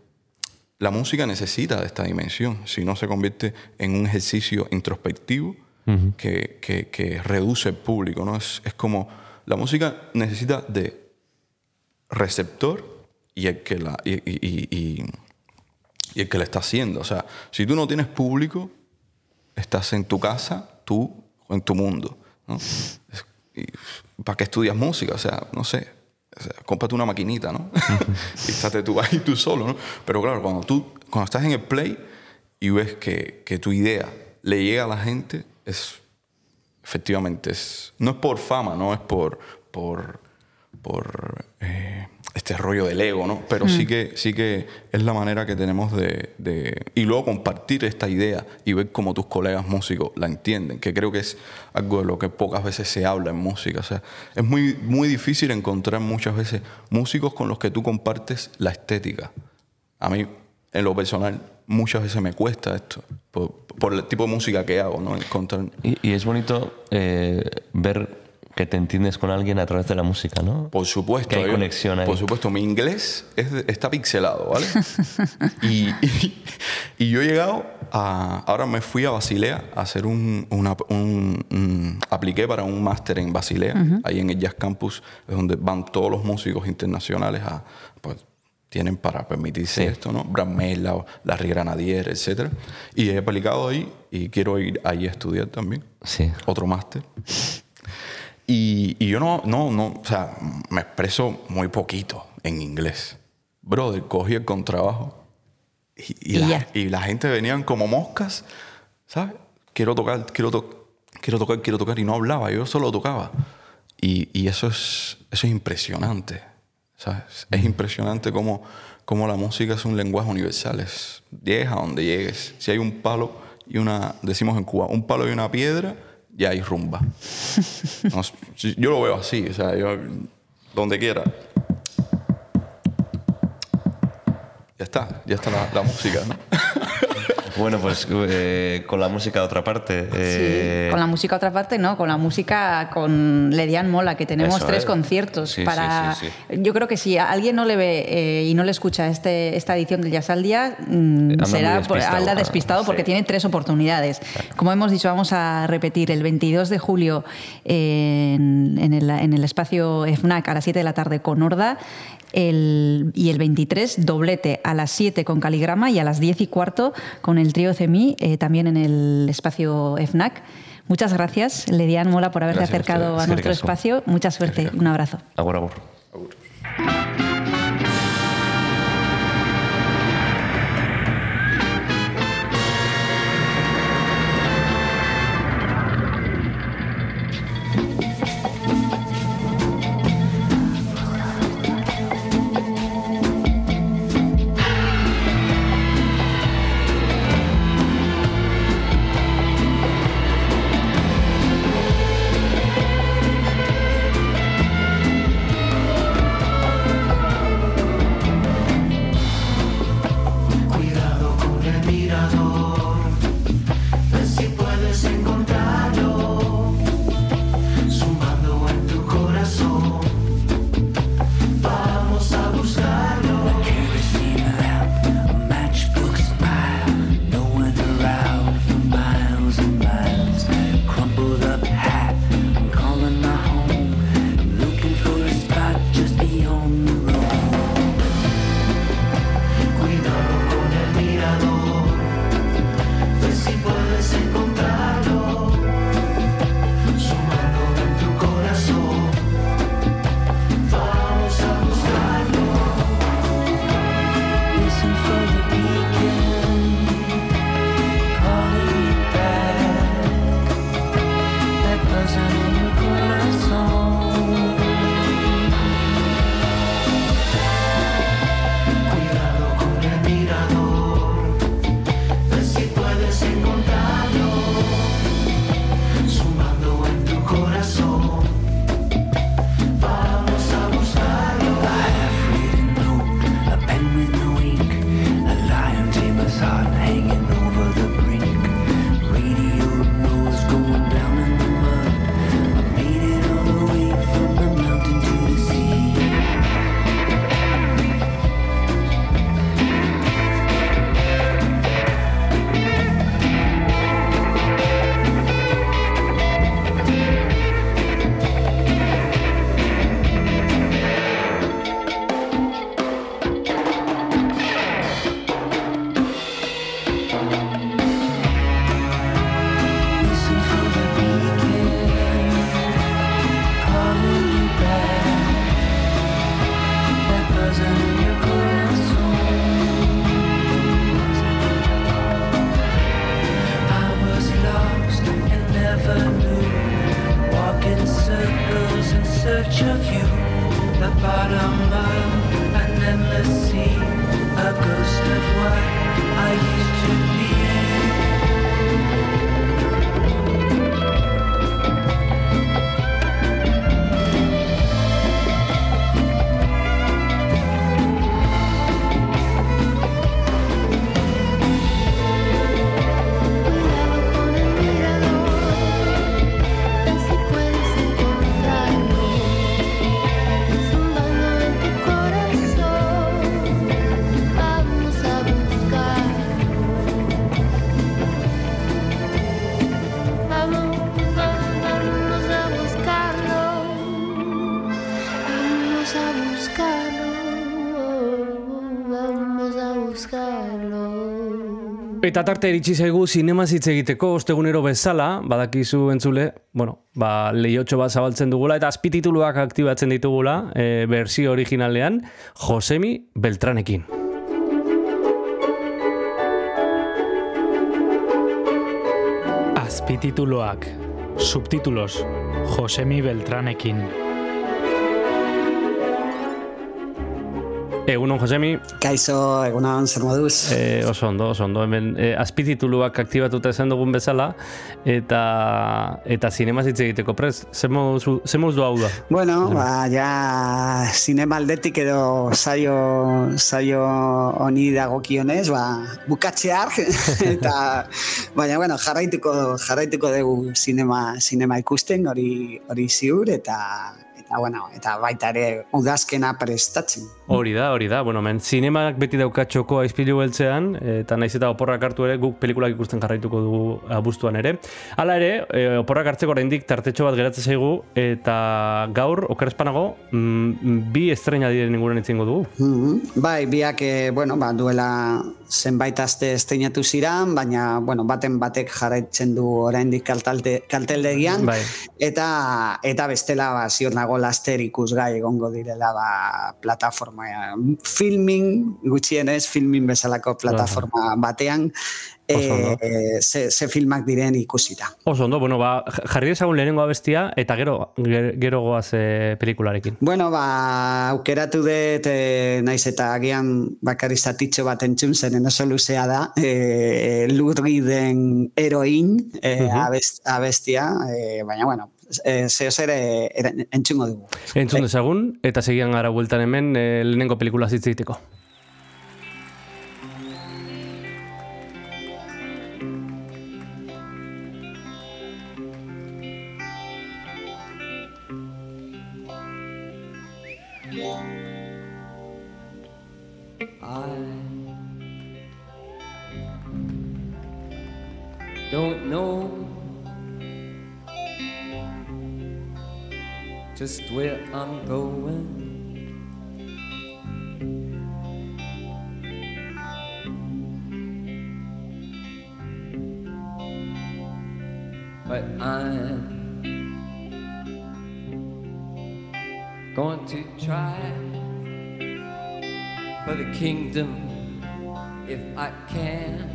la música necesita de esta dimensión, si no se convierte en un ejercicio introspectivo que, que- que reduce el público, ¿no? Es, es como, la música necesita de receptor y el que la, y, y- el que la está haciendo. O sea, si tú no tienes público, estás en tu casa, tú o en tu mundo. ¿no? Es- ¿Para qué estudias música? O sea, no sé. O sea, cómprate una maquinita, ¿no? y estate tú ahí tú solo, ¿no? Pero claro, cuando tú cuando estás en el play y ves que, que tu idea le llega a la gente, es efectivamente es no es por fama, no es por por por eh, este rollo del ego, ¿no? Pero sí que sí que es la manera que tenemos de, de- y luego compartir esta idea y ver cómo tus colegas músicos la entienden, que creo que es algo de lo que pocas veces se habla en música, o sea, es muy muy difícil encontrar muchas veces músicos con los que tú compartes la estética. A mí en lo personal muchas veces me cuesta esto por, por el tipo de música que hago, ¿no? Encontrar Y, y es bonito eh, ver que te entiendes con alguien a través de la música, ¿no? Por supuesto. Que hay yo- conexión ahí. Por supuesto, mi inglés es está pixelado, ¿vale? y, y- y yo he llegado a... Ahora me fui a Basilea a hacer un... una- un- un- apliqué para un máster en Basilea, ahí en el Jazz Campus, es donde van todos los músicos internacionales a... Pues, tienen para permitirse Sí. esto, ¿no? Brad Mehldau, Larry Granadier, etc. Y he aplicado ahí y quiero ir ahí a estudiar también Sí. otro máster. Y, y yo no, no, no, o sea, me expreso muy poquito en inglés. Brother, cogí el contrabajo y, y Y la, y la gente venían como moscas, ¿sabes? Quiero tocar, quiero, to- quiero tocar, quiero tocar. Y no hablaba, yo solo tocaba. Y, y eso, es, eso es impresionante, ¿sabes? Es impresionante cómo, cómo la música es un lenguaje universal. Es, llegues a donde llegues. Si hay un palo y una, decimos en Cuba, un palo y una piedra, ya hay rumba. No yo lo veo así, o sea, yo donde quiera. Ya está, ya está la, la música, ¿no? Bueno, pues eh, con la música de otra parte. eh, Sí, con la música otra parte, no, con la música con Ledian Mola, que tenemos Eso tres es. conciertos Sí, sí, para... sí, Yo creo que si alguien no le ve eh, y no le escucha este, esta edición del Jazz al Día, mm, será despistado, anda ah, despistado porque tiene tres oportunidades. Como hemos dicho, vamos a repetir el 22 de julio en, en el, en el espacio FNAC a las 7 de la tarde con Horda. El, y el 23, doblete a las 7 con Caligrama y a las 10 y cuarto con el trío CEMI, eh, también en el espacio FNAC. Muchas gracias, Ledian Mola, por haberte Gracias acercado a nuestro espacio. Mucha suerte. Un abrazo. Agur, agur. Eta tarte iritsi zaigu sinema hitz egiteko ostegunero bezala, badakizu entzule, bueno, ba, lehiotxo bat zabaltzen dugula, eta azpitituluak aktibatzen ditugula, e, berzio originalean, Josemi Beltranekin. Azpitituloak, subtitulos, Josemi Beltranekin. Egunon, Josemi, Kaixo, egunon, zer moduz? e, oso ondo, oso ondo, hemen e, azpitituluak aktibatuta esan dugun bezala, eta eta sinema hitz egiteko prez, ze moduz, hau da? Bueno, ba, ja, sinema aldetik edo saio, saio honi dagokionez, ba, bukatzear, eta, baina, bueno, jarraituko, jarraituko dugu sinema, sinema ikusten, hori, hori ziur, eta, eta, bueno, eta baita ere udazkena prestatzen. Hori da, hori da. Bueno, men, zinemak beti dauka txokoa izpilu beltzean, eta naiz eta oporrak hartu ere, guk pelikulak ikusten jarraituko dugu abuztuan ere. Hala ere, e, oporrak hartzeko oraindik tartetxo bat geratzen zaigu, eta gaur, okerrezpanago, mm, bi estrena diren inguruan itzingo dugu. Mhm. Bai, biak, eh, bueno, ba, duela zenbait aste esteinatu ziran, baina, bueno, baten batek jarraitzen du oraindik kaltalte, kalteldegian, Bai. eta eta bestela, ba, ziur nago laster ikusgai egongo direla, ba, plataforma, filming, gutxienez, filming bezalako plataforma batean, e, ze, ze filmak diren ikusita. Oso ondo, bueno, ba, jarri dezagun lehenengo abestia, eta gero, ger- gero goaz e, pelikularekin. Bueno, ba, aukeratu dut, e, naiz eta agian bakarri zatitxo bat entzun, zeren oso luzea da, e, lurri den heroin e, abest, abestia, e, baina, bueno, e, zeo zer e, ere- entzungo dugu. Entzun dezagun, eta segian gara bueltan hemen e, lehenengo pelikula hitz egiteko. Don't know just where I'm going. But I'm going to try for the kingdom if I can.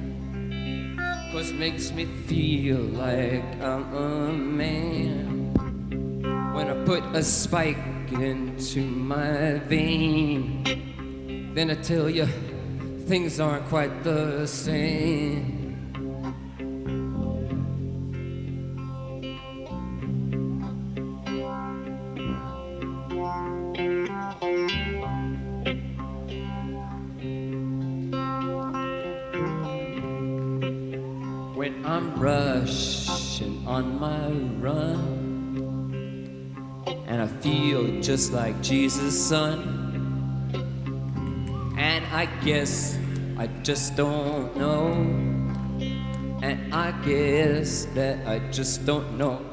Cause it makes me feel like I'm a man When I put a spike into my vein. Then I tell you things aren't quite the same just like Jesus' son. And I guess I just don't know. And I guess that I just don't know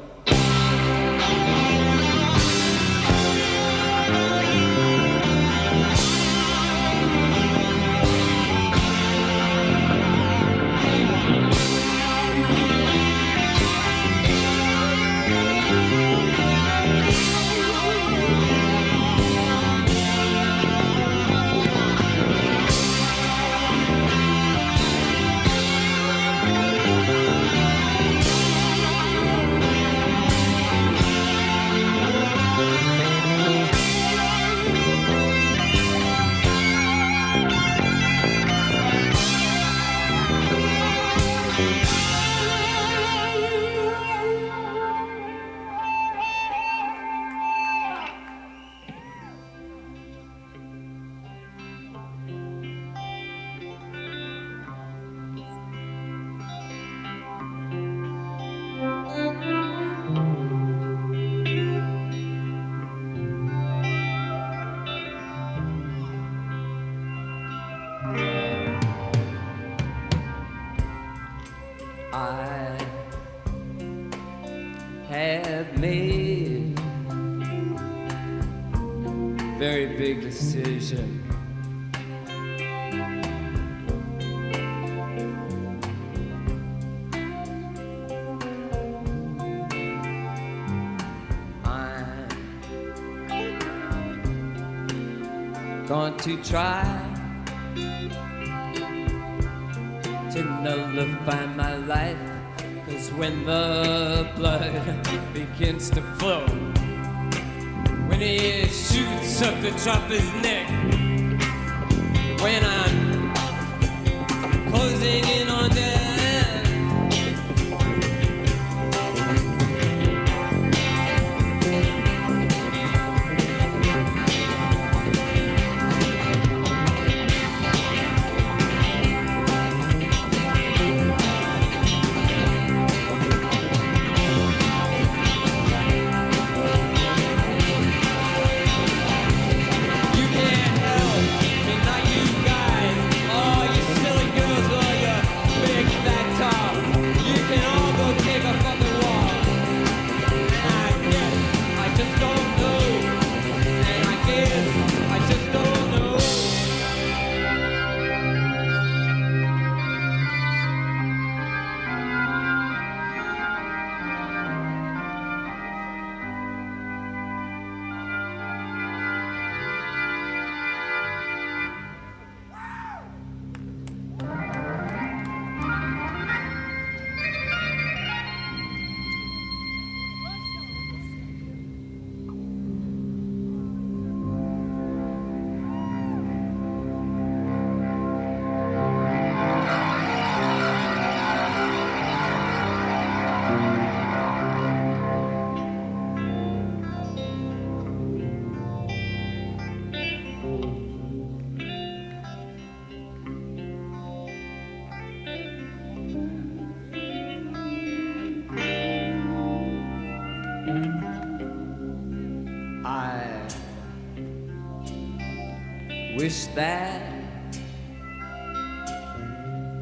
wish that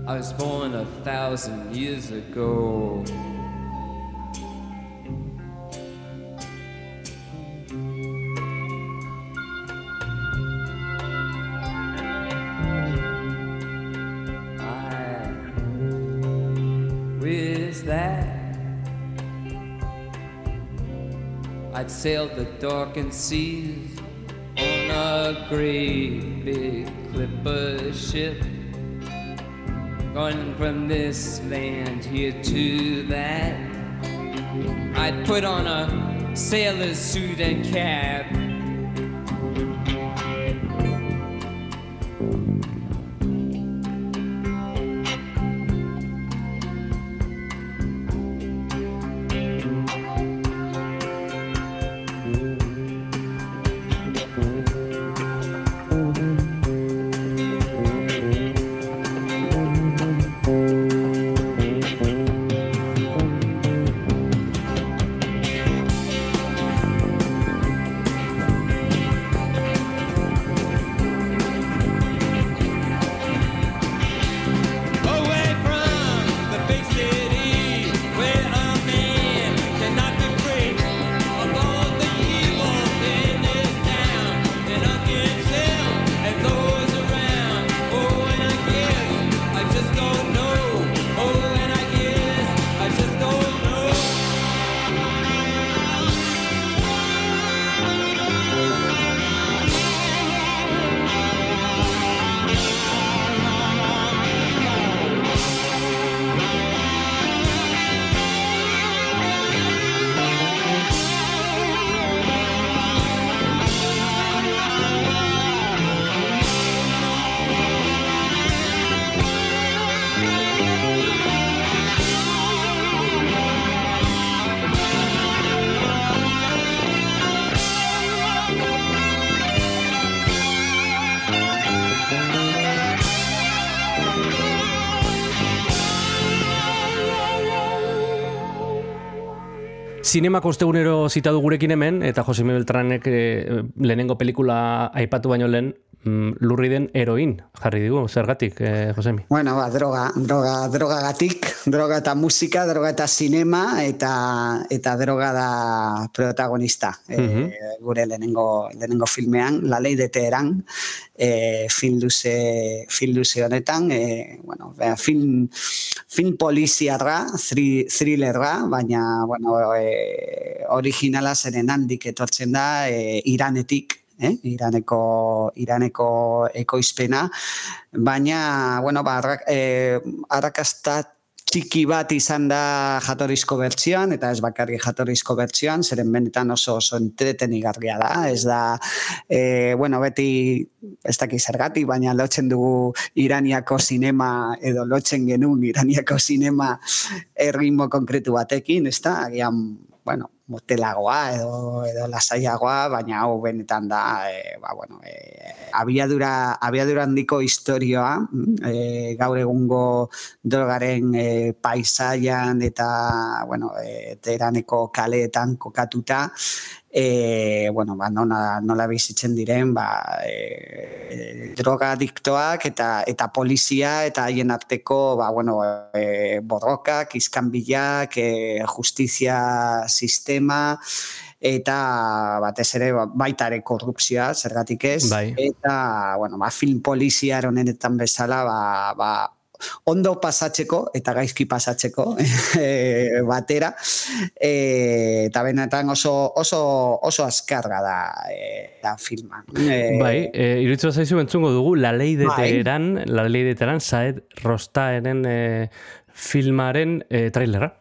I was born a thousand years ago. Sailed the darkened seas great big clipper ship, going from this land here to that. I'd put on a sailor's suit and cap. Zinemako ostegunero zitadu gurekin hemen, eta Josemi Beltranek eh, lehenengo pelikula aipatu baino lehen, lurri den heroin jarri digu, zergatik, eh, Josemi? Bueno, ba, droga, droga, drogagatik, droga eta musika, droga eta sinema, eta eta droga da protagonista. E, gure lehenengo, lehenengo filmean, La Ley de Teheran, e, film luze, film luze honetan, e, bueno, bea, film, film poliziarra, thri- thrillerra, baina, bueno, e, originala zeren handik etortzen da, e, Iranetik, eh? Iraneko, Iraneko ekoizpena, baina, bueno, ba, arrak, arrakasta txiki bat izan da jatorrizko bertsioan, eta ez bakarrik jatorrizko bertsioan, zeren benetan oso oso entretenigarria da, ez da, e, bueno, beti ez daki zergatik, baina lotzen dugu Iraniako sinema, edo lotzen genuen Iraniako sinema erritmo konkretu batekin, ez da, agian, bueno, motelagoa edo, edo lasaiagoa, baina hau benetan da, e, ba, bueno, e, abiadura, abiadura handiko historioa, e, gaur egungo drogaren e, paisaian eta, bueno, e, teraneko kaleetan kokatuta, e, bueno, ba, nola, nola bizitzen diren, ba, e, droga adiktoak eta, eta polizia eta haien arteko, ba, bueno, e, borrokak, izkanbilak, e, justizia sistema, eta batez ere ba, baita ere korrupzioa, zergatik ez, Bai. eta, bueno, ba, film poliziar honenetan bezala, ba, ba, ondo pasatzeko eta gaizki pasatzeko eh, batera e, eta benetan oso oso oso azkarga da e, da filma. E, Bai, e, iruditzen zaizu entzungo dugu La Ley de Bai. Teheran, La Ley de Teheran, Saed Rostaeren e, filmaren e, trailerra.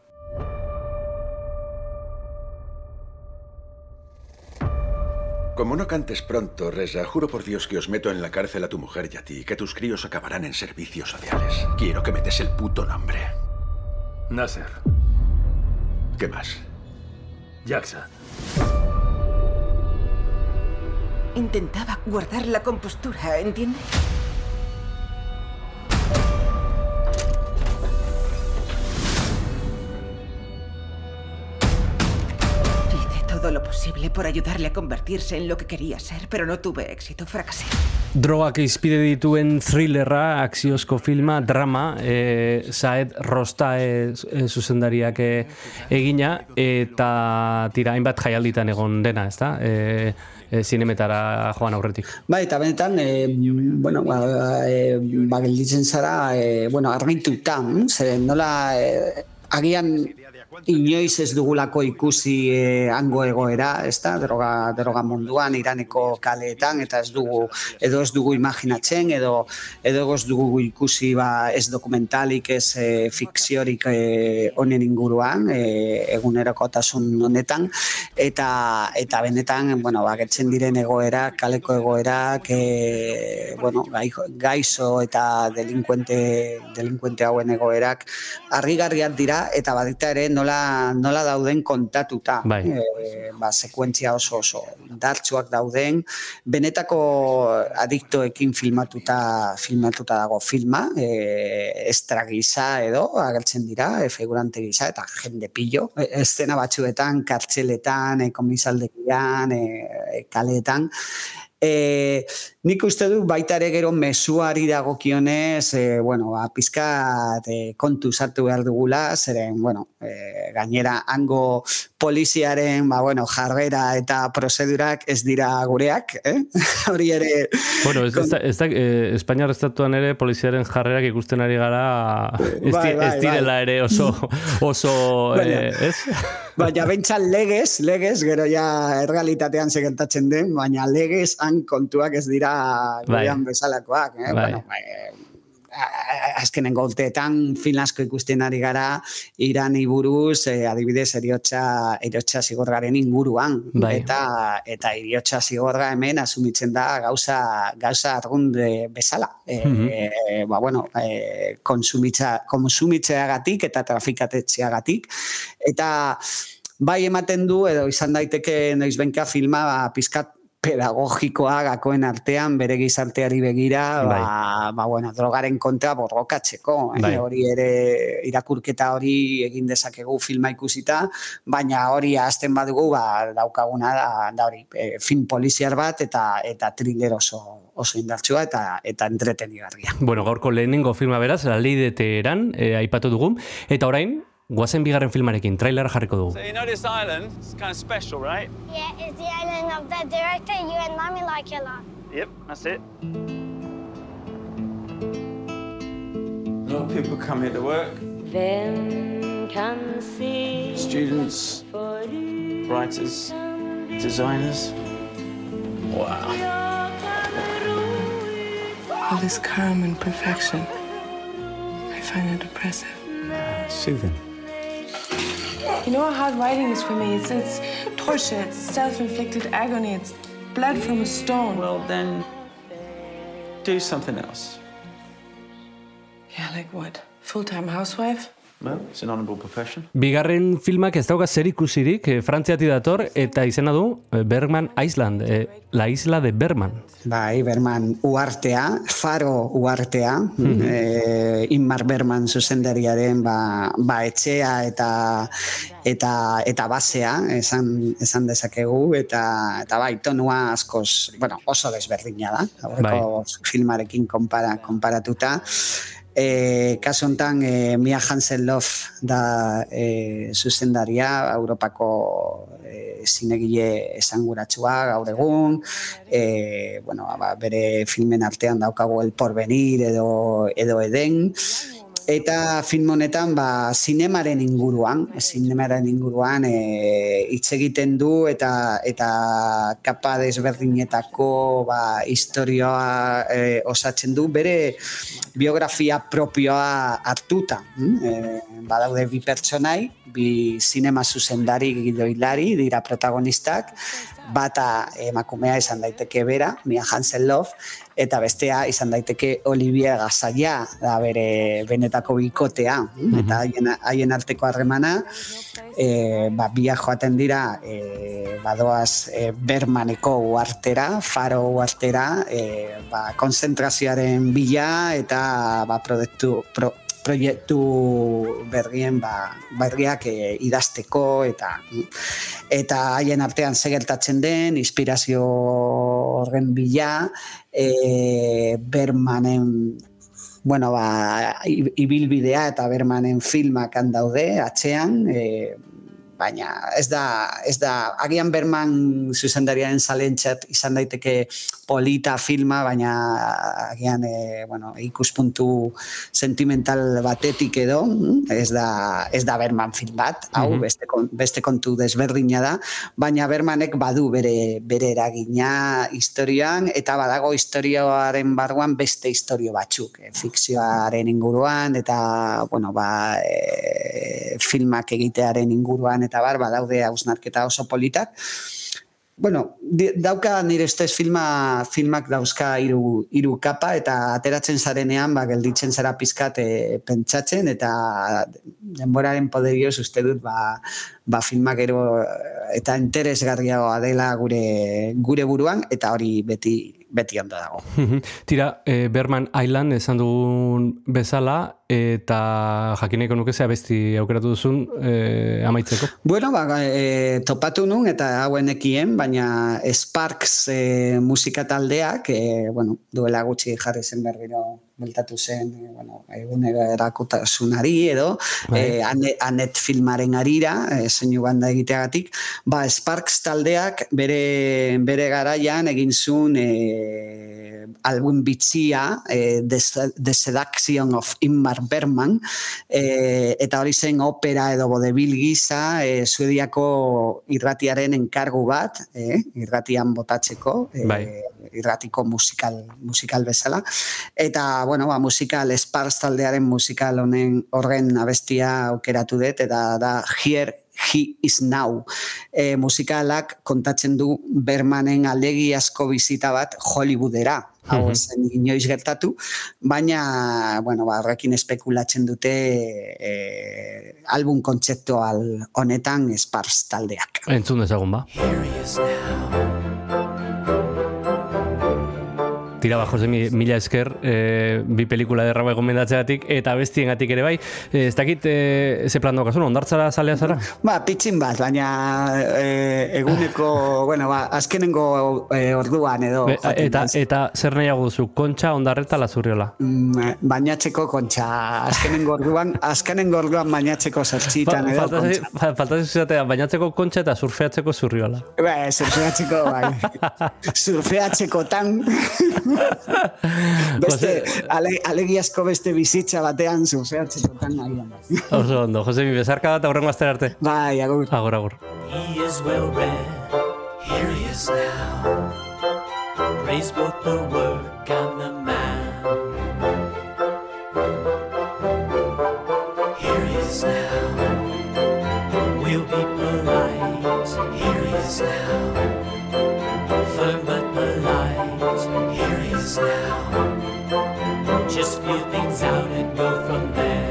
Como no cantes pronto, Reza, juro por Dios que os meto en la cárcel a tu mujer y a ti, que tus críos acabarán en servicios sociales. Quiero que me des el puto nombre. Nasser. ¿Qué más? Jackson. Intentaba guardar la compostura, ¿entiende? Todo lo posible por ayudarle a convertirse en lo que quería ser, pero no tuve éxito, fracasé. Drogak izpide dituen thrillerra, akziozko filma, drama, e, Saed Rosta e, e, zuzendariak e, egina, eta tira, hainbat jaialditan egon dena, ezta? E, e, zinemetara joan aurretik. Bai, eta benetan, e, bueno, ba, e, ba, gelditzen zara, e, bueno, argituta, mm, zeren nola, e, agian inoiz ez dugulako ikusi e, hango egoera, ez da, droga, droga munduan, iraneko kaleetan, eta ez dugu, edo ez dugu imaginatzen, edo, edo ez dugu ikusi ba, ez dokumentalik, ez e, fikziorik e, honen inguruan, e, egunerokotasun honetan, eta, eta benetan, bueno, ba, gertzen diren egoera, kaleko egoerak, e, bueno, gai, gaizo eta delinkuente, delinkuente hauen egoerak, argigarriak dira, eta badita ere nola, nola dauden kontatuta. Bai. E, ba, sekuentzia oso oso dartsuak dauden, benetako adiktoekin filmatuta filmatuta dago filma, e, estra gisa edo agertzen dira, e, figurante gisa eta jende pillo, e, eszena batzuetan, kartxeletan, e, komisaldegian, e, kaleetan, E, nik uste du baita ere gero mezuari dagokionez, e, bueno, ba, pizkat e, kontu sartu behar dugula, zeren, bueno, e, gainera hango poliziaren, ba, bueno, jarrera eta prozedurak ez dira gureak, eh? Hori ere... Bueno, ez, ez, da, ez da, eh, Espainiar estatuan ere poliziaren jarrerak ikusten ari gara ez, Bai, di- bai, ez direla ere oso, oso eh, ez? Baina bentsat legez, legez, gero ja errealitatean segertatzen den, baina legez han kontuak ez dira Bai. bezalakoak. Eh? Bai. Bueno, eh, a- azkenen golteetan film asko ikusten ari gara Irani buruz, eh, adibidez eriotza, eriotza zigorgaren inguruan. Bai. Eta, eta eriotza zigorga hemen asumitzen da gauza, gauza argunde bezala. Eh, Mhm. eh, ba, bueno, eh, konsumitza, konsumitzeagatik eta trafikatetzeagatik. Eta bai ematen du, edo izan daiteke noizbenka filma ba, pizkat pedagogikoa gakoen artean bere gizarteari begira ba, ba, bueno, drogaren kontra borrokatzeko eh? Bai. hori ere irakurketa hori egin dezakegu filma ikusita baina hori ahazten badugu ba, daukaguna da, da hori eh, film poliziar bat eta eta thriller oso oso indartsua eta eta entretenigarria Bueno, gaurko lehenengo filma beraz, La Ley de Teheran, eh, aipatu dugu, eta orain, guazen bigarren filmarekin, trailer jarriko dugu. You know this island? It's kind of special, right? Yeah, it's the island of the director you and mommy like a lot. Yep, that's it. A lot of people come here to work. Vem kan se Students, writers, designers. Wow. All this calm and perfection. I find it oppressive. Uh, soothing. You know how hard writing is for me? It's, it's torture, it's self inflicted agony, it's blood from a stone. Well, then do something else. Yeah, like what? Full time housewife? Well, it's an honorable profession. Bigarren filmak ez dauka zer ikusirik, eh, Frantziatik dator, eta izena du eh, Bergman Island, eh, la isla de Bergman. Bai, Berman uartea, Faro uartea, Mhm. eh, Inmar Berman zuzendariaren ba, ba etxea eta eta eta basea esan esan dezakegu eta eta bai tonua askoz, bueno, oso desberdina da. Aurreko filmarekin konpara konparatuta. E, kasu honetan, e, Mia Hansen-Lof da e, zuzendaria, Europako e, zinegile esanguratsua gaur egun, e, bueno, ba, bere filmen artean daukagu El Porvenir edo, edo Eden, Eta film honetan ba zinemaren inguruan, zinemaren inguruan hitz egiten du eta eta kapa desberdinetako ba istorioa e, osatzen du bere biografia propioa hartuta. hm? E, badaude bi pertsonai, bi zinema zuzendari gidoilari dira protagonistak, bata emakumea izan daiteke bera, Mia Hansen-Lof, eta bestea izan daiteke Olivier Gasaia, da bere benetako bikotea, hm? eta haien, haien arteko harremana, e, ba, biak joaten dira e, badoaz e, Bermaneko uartera, Faro uartera, e, ba, konzentrazioaren bila eta ba, proiektu, pro, proiektu berrien ba, berriak e, idazteko eta eta haien artean ze gertatzen den, inspirazio horren bila, e, Bermanen bueno, ba, ibilbidea eta Bermanen filmak han daude atzean, e, baina ez da, ez da, agian Berman zuzendariaren zalentzat izan daiteke polita filma, baina agian e, bueno, ikuspuntu sentimental batetik edo, mm, ez da, ez da Berman film bat, hau Mhm. beste, kon- beste kontu desberdina da, baina Bermanek badu bere, bere eragina historioan, eta badago historioaren barruan beste historio batzuk, eh, fikzioaren inguruan, eta, bueno, ba, e, filmak egitearen inguruan, eta bar, badaude hausnarketa oso politak, Bueno, dauka nire ustez filma, filmak dauzka hiru hiru kapa eta ateratzen zarenean ba, gelditzen zara pizkat e, pentsatzen eta denboraren poderioz uste dut ba, ba filmak gero eh, eta interesgarriagoa dela gure gure buruan eta hori beti beti ondo dago. Tira, eh, Berman Island esan dugun bezala, eta jakineko nuke zea besti aukeratu duzun eh, amaitzeko. Bueno, ba, e, topatu nun eta hauen ekien, baina Sparks e, musika taldeak, e, bueno, duela gutxi jarri zen berriro bueltatu zen, e, bueno, egunerakutasunari edo, Bai. e, Anet, Anet filmaren arira, e, soinu banda egiteagatik, ba, Sparks taldeak bere, bere garaian egin zuen e, album bitxia, e, The, The Seduction of Inmar Berman, e, eta hori zen opera edo bodebil gisa e, Suediako irratiaren enkargu bat, e, irratian botatzeko, e, Bai. irratiko musikal, musikal bezala. Eta, bueno, ba, musikal, Spars taldearen musikal honen horren abestia aukeratu dut, eta da Here He is Now. E, musikalak kontatzen du Bermanen aldegi asko bizita bat Hollywoodera. Hau Mhm. ez zen inoiz gertatu, baina, bueno, ba, horrekin espekulatzen dute e, album kontzeptual honetan Spars taldeak. Entzun dezagun ba. Tira ba, Jose, mi- mila esker, eh, bi pelikula derraba gomendatzeatik eta bestiengatik ere bai. Eh, ez dakit, eh, ze plan daukazun, ondartzara zalea zara? Ba, pitxin bat, baina e, eguneko, bueno, ba, azkenengo e, orduan edo. Be- eta, naiz. eta zer nahiago duzu, kontxa, ondarreta, lazurriola? Mm, bainatzeko kontxa, azkenengo orduan, azkenengo orduan bainatzeko sortxitan edo kontxa. Faltatzen zuzatea, bainatzeko kontxa eta surfeatzeko zurriola. Ba, surfeatzeko, bai. surfeatzeko tan. beste, ale, alegiazko beste bizitza batean surfeatzeko tan nahian. Oso ondo, Jose, mi bezarka eta horrengo azter arte. Bai, agur. Agur, agur. He is well read. Here he is now. Praise both the work and the man. Here he is now. We'll be polite. Here he is now. Just few things out and go from there.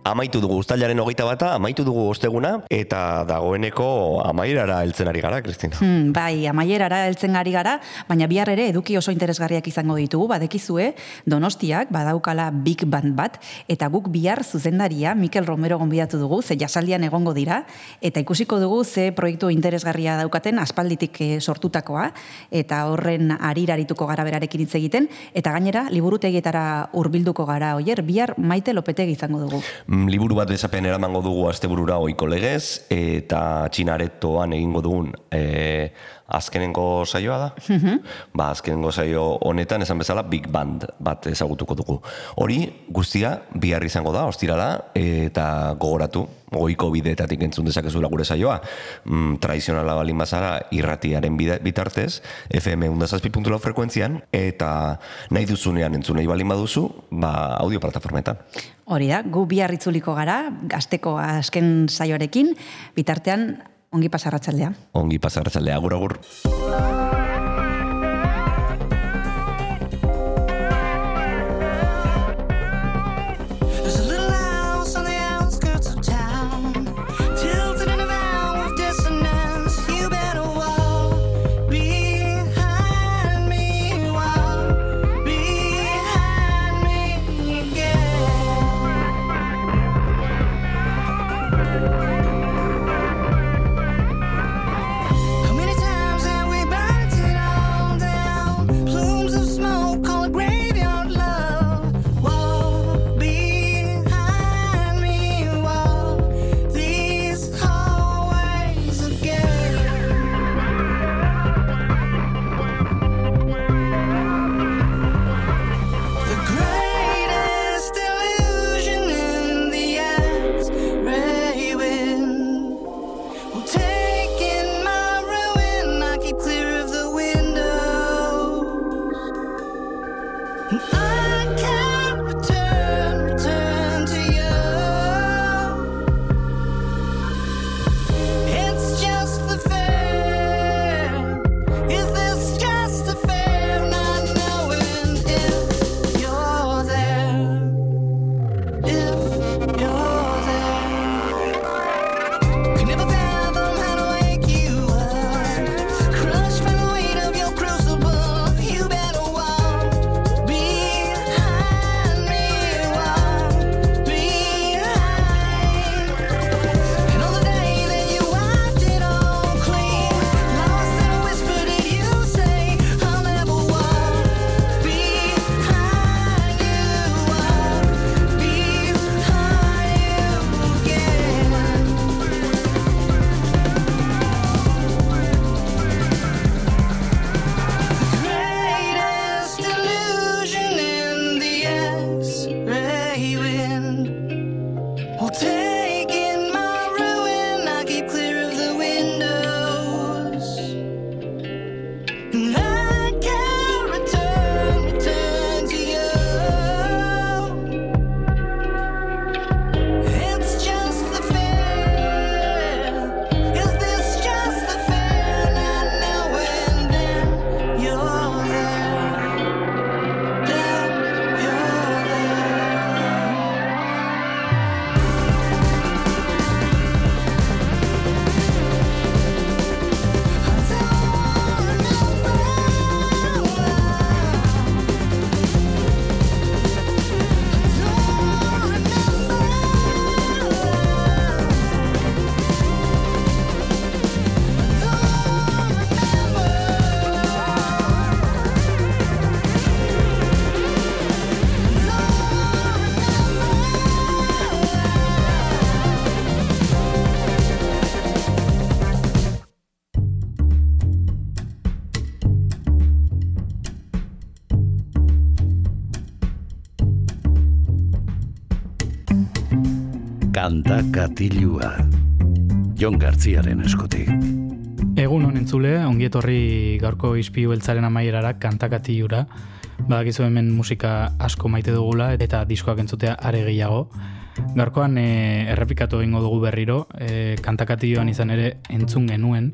Amaitu dugu uztailaren hogeita bata, amaitu dugu osteguna, eta dagoeneko amairara heltzen ari gara, Kristina. Hmm, bai, amaierara heltzen ari gara, baina bihar ere eduki oso interesgarriak izango ditugu, badekizue, Donostiak badaukala Big Band bat, eta guk bihar zuzendaria Mikel Romero gonbidatu dugu, ze jasaldian egongo dira, eta ikusiko dugu ze proiektu interesgarria daukaten aspalditik eh, sortutakoa, eta horren arirarituko gara berarekin hitz egiten, eta gainera liburutegietara hurbilduko gara, oier, bihar maite lopetegi izango dugu. Mm, liburu bat desapen eramango dugu asteburura oiko legez, eta txinaretoan egingo dugun e, azkenengo saioa da. ba, azkenengo saio honetan esan bezala Big Band bat ezagutuko dugu. Hori guztia bihar izango da, ostirala, eta gogoratu, goiko bideetatik entzun dezakezula gure saioa, mm, tradizionala balin bazara irratiaren bitartez, FM undazazpi.lau frekuentzian, eta nahi duzunean entzun nahi balin baduzu, ba, audio plataformetan. Hori da, gu bihar itzuliko gara, gazteko azken saioarekin, bitartean ongi pasarratzaldea. Ongi pasarratzaldea, agur agur. Kanta katilua. Jon Garziaren eskutik. Egun honen zule, ongietorri gaurko izpiu beltzaren amaierara kantakatiura. Badakizu hemen musika asko maite dugula eta diskoak entzutea are gehiago. Gaurkoan e, errepikatu egingo dugu berriro, e, kantakatioan izan ere entzun genuen,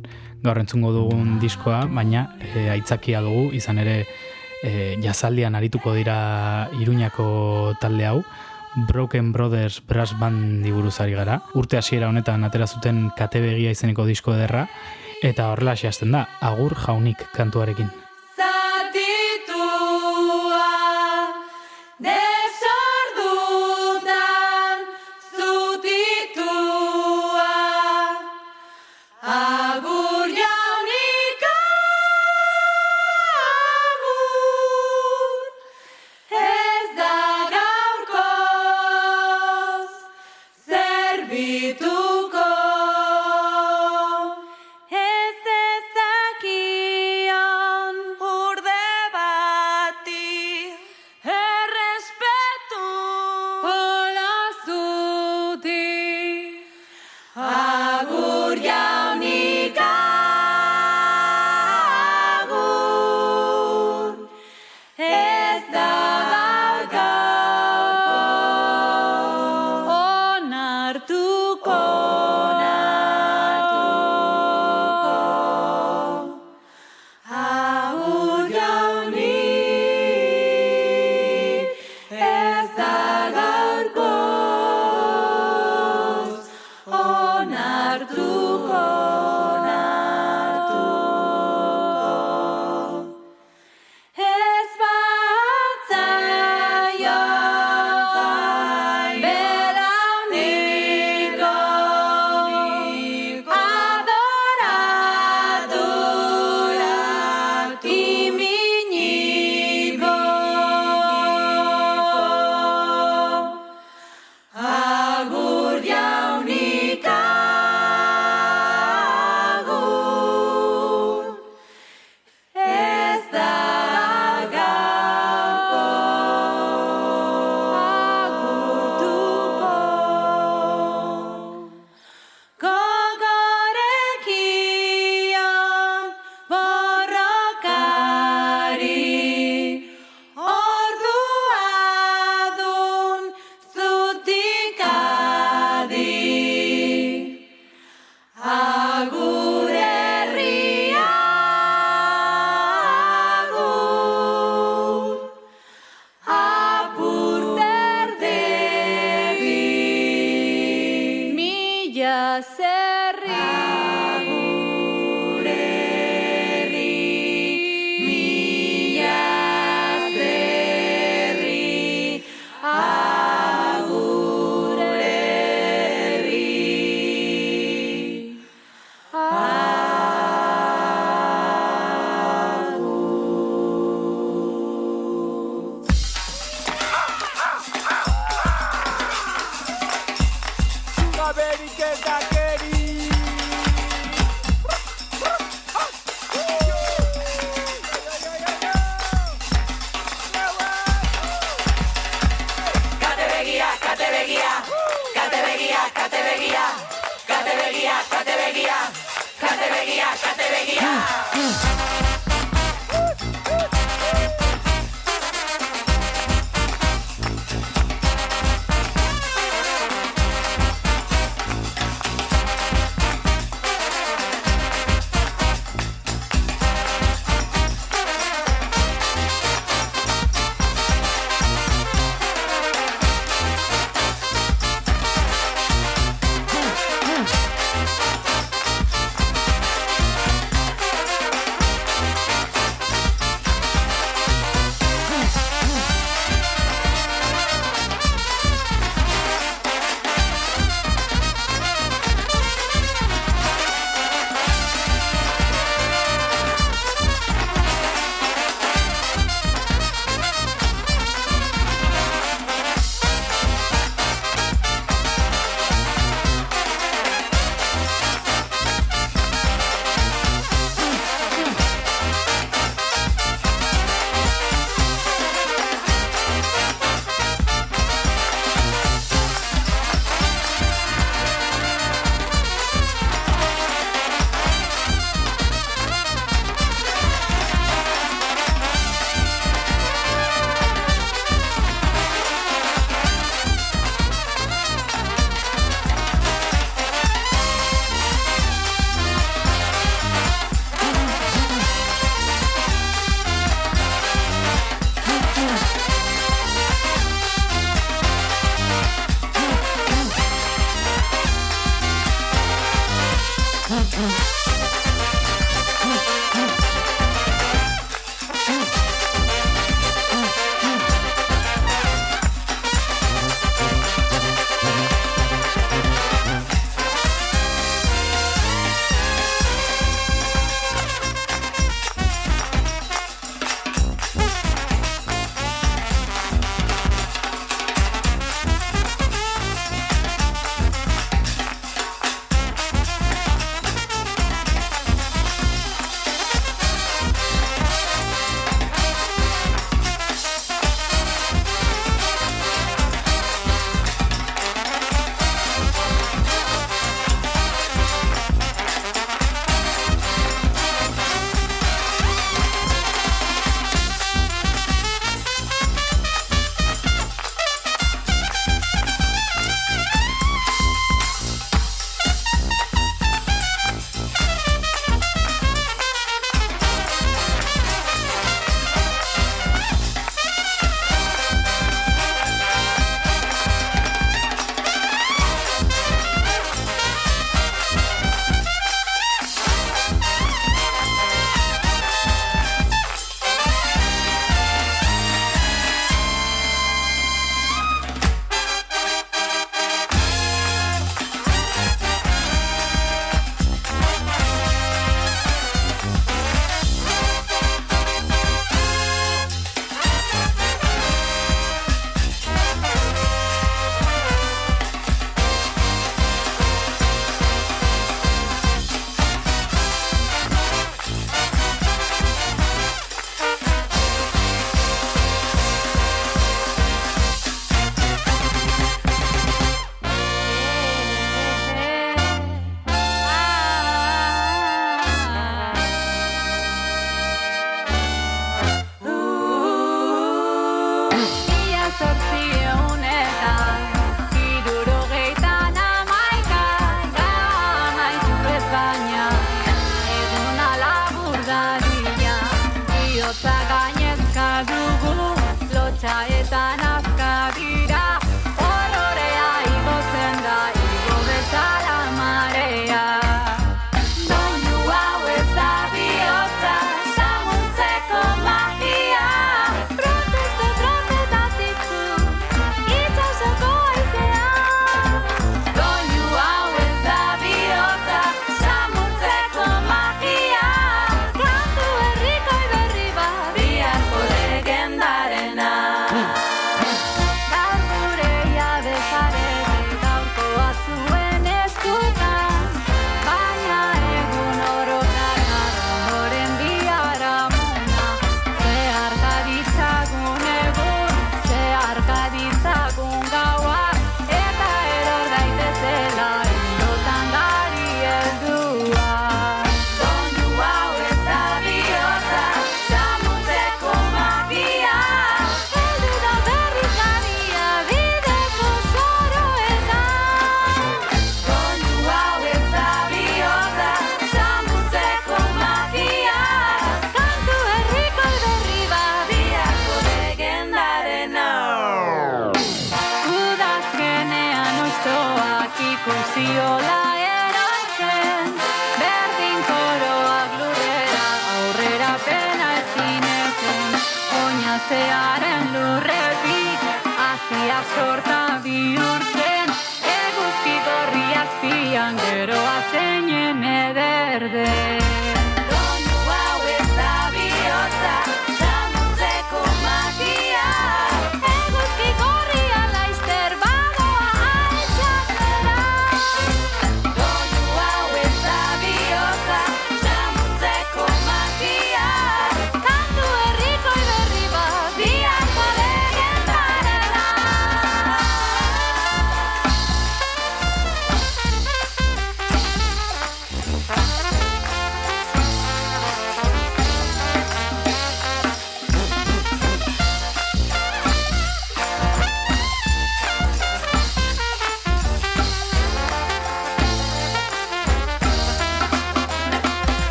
gaur entzungo dugun diskoa, baina e, aitzakia dugu, izan ere e, jazaldian arituko dira Iruñako talde hau, Broken Brothers Brass Band buruz ari gara. Urte hasiera honetan atera zuten kate begia izeneko disko ederra, eta horrela hasten da, agur jaunik kantuarekin.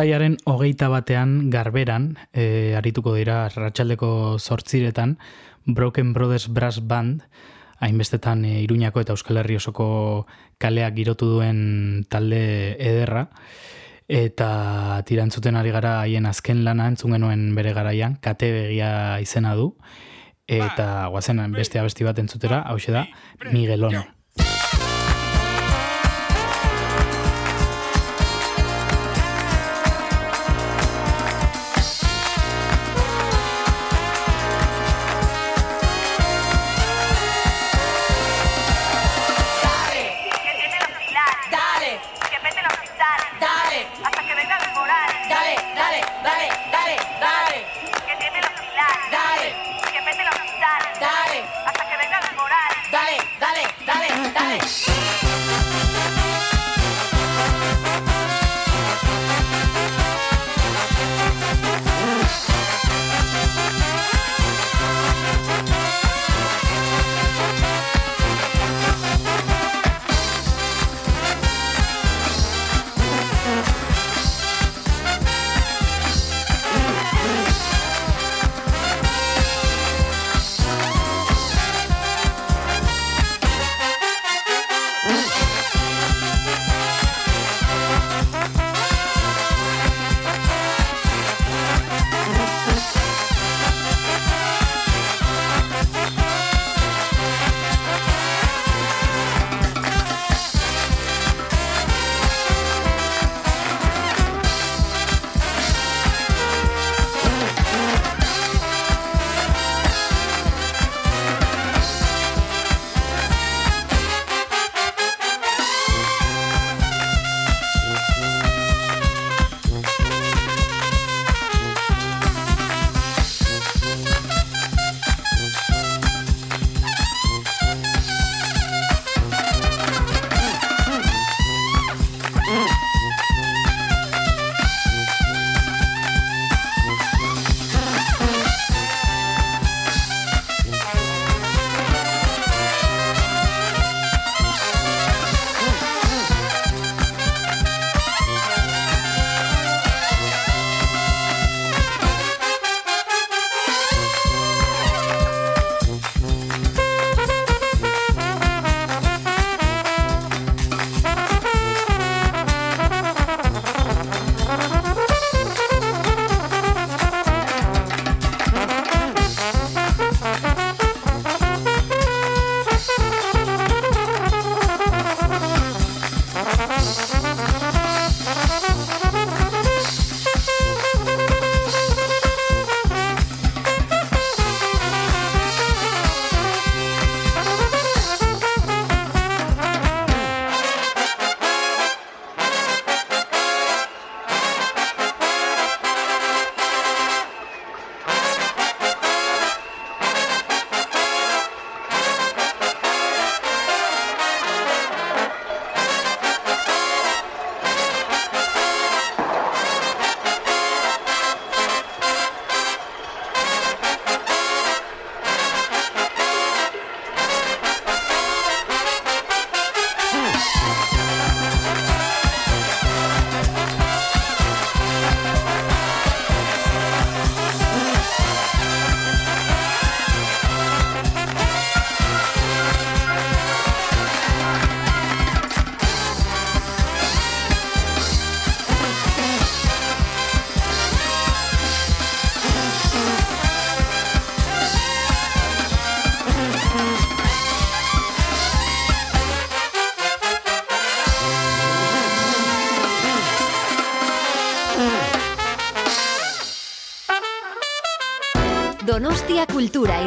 Uztailaren hogeita batean garberan, e, arituko dira ratxaldeko zortziretan, Broken Brothers Brass Band, hainbestetan e, Iruñako eta Euskal Herri osoko kaleak girotu duen talde ederra, eta tirantzuten ari gara haien azken lana entzun genuen bere garaian, kate begia izena du, eta guazen beste abesti bat entzutera, hau da, Miguelon.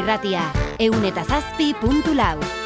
Irratia, eun.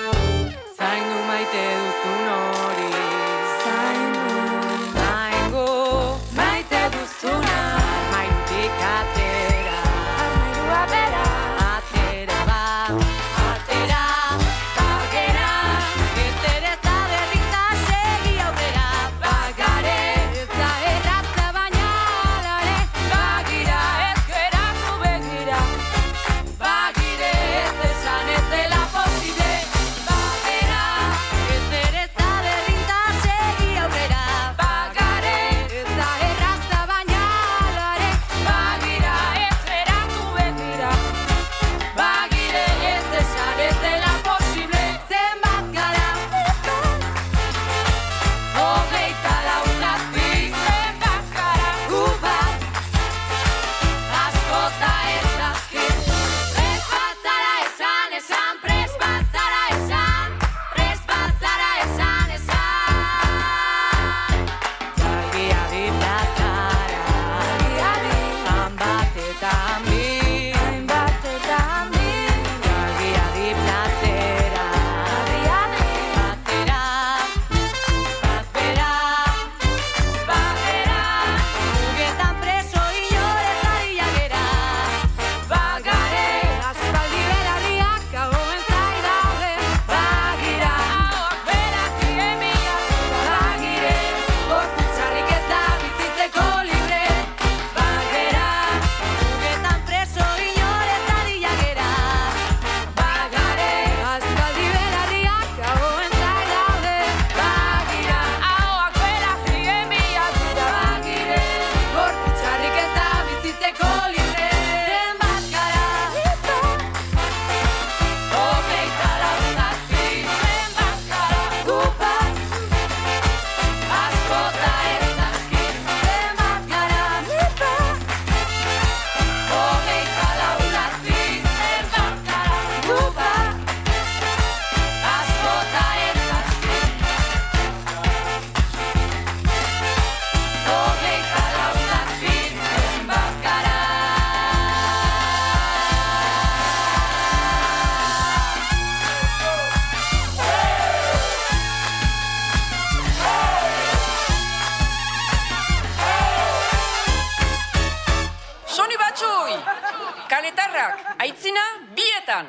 Aitzina, bietan!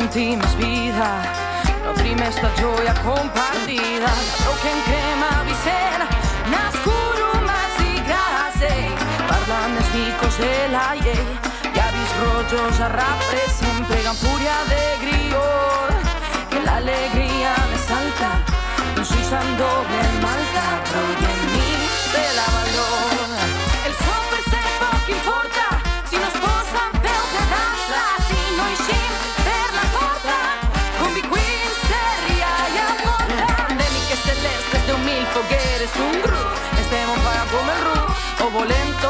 sentimos vida, no nutrime esta gioia compartida. Ladró que en crema visera, nascuro más y grase, parlanes micos de la ley, ya vis rollos arrapre, siempre gan furia de grior, que la alegría me salta, no soy doble malta, és un gru. Estem ru, o volento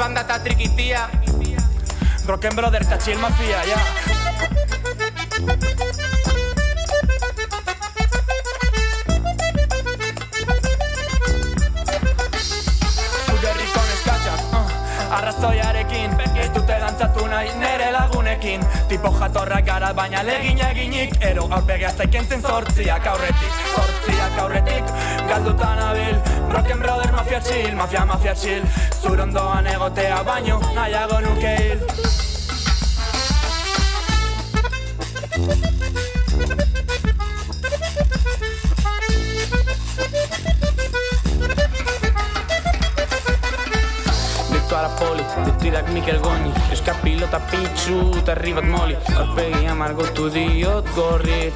Banda eta trikitia. Rocken Brother eta Chill Mafia, neskatxak, uh, arrazoiarekin. Ez dute dantzatu nahi nere lagunekin. Tipo jatorrak gara baina legin eginik. Ero aurpegea zaikentzen zortziak aurretik Zortziak aurretik. Galdutan abil Rock and brother, mafia chill, mafia, mafia chill. Zurondoan egotea baino, nahiago nuke hil. Parapoli, detidak Mikel Goñi Euskal pilota pitzu eta ribat moli. Aurpegia margotu diot gorri.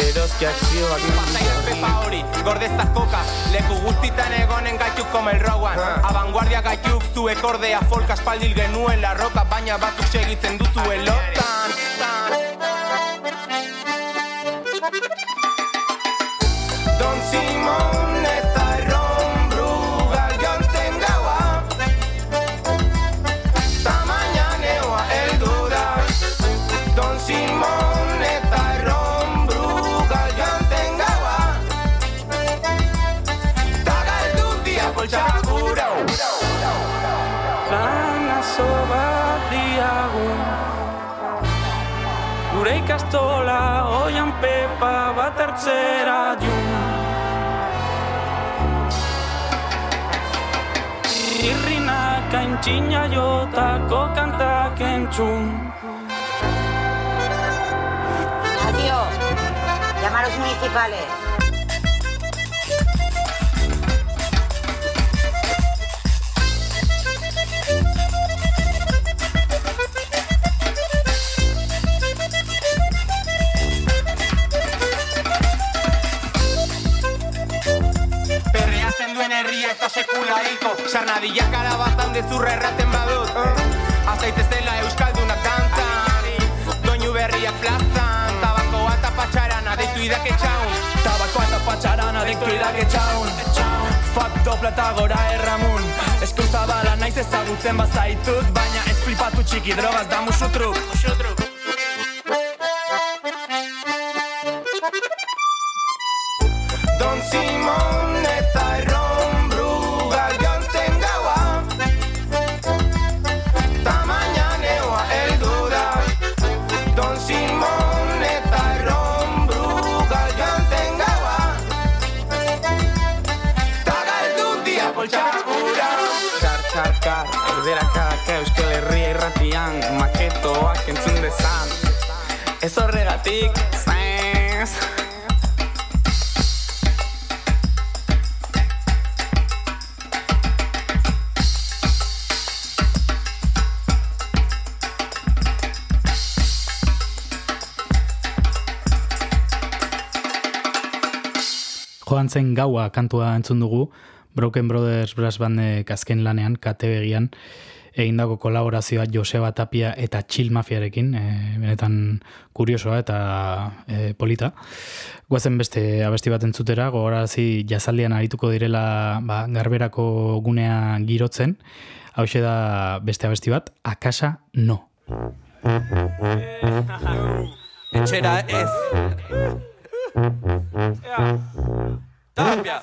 Eroski akzioak Pasaia pepa hori, gordezak koka Leku guztitan egonen gaituk komel rowan Abanguardia gaituk zuek ordea folk aspaldil genuen la roka Baina batzuk segitzen duzuen lotan bat hartzera jun Irrinak aintzina jotako kantak entzun Adiós. Llamar a los municipales. Sarnadilla karabazan dezurra erraten badut. Azaitezela euskaldunak dantzan Doinu berriak plazan. Tabakoa eta patxarana deitu idake txaun Tabakoa eta patxarana deitu idake txaun Fuck dopla eta gora erramun. Esku zabala naiz ezagutzen bazaitut Baina ez flipatu txiki drogaz da musu zen gaua kantua entzun dugu, Broken Brothers Brass Bandek azken lanean, katebegian, egindako kolaborazioa Joseba Tapia eta Chill Mafiarekin, e, benetan kuriosoa eta e, polita. Guazen beste abesti bat entzutera, gogorazi jazaldian arituko direla ba, garberako gunea girotzen, hau da beste abesti bat, akasa no. Etxera ez. Yeah. Tapia.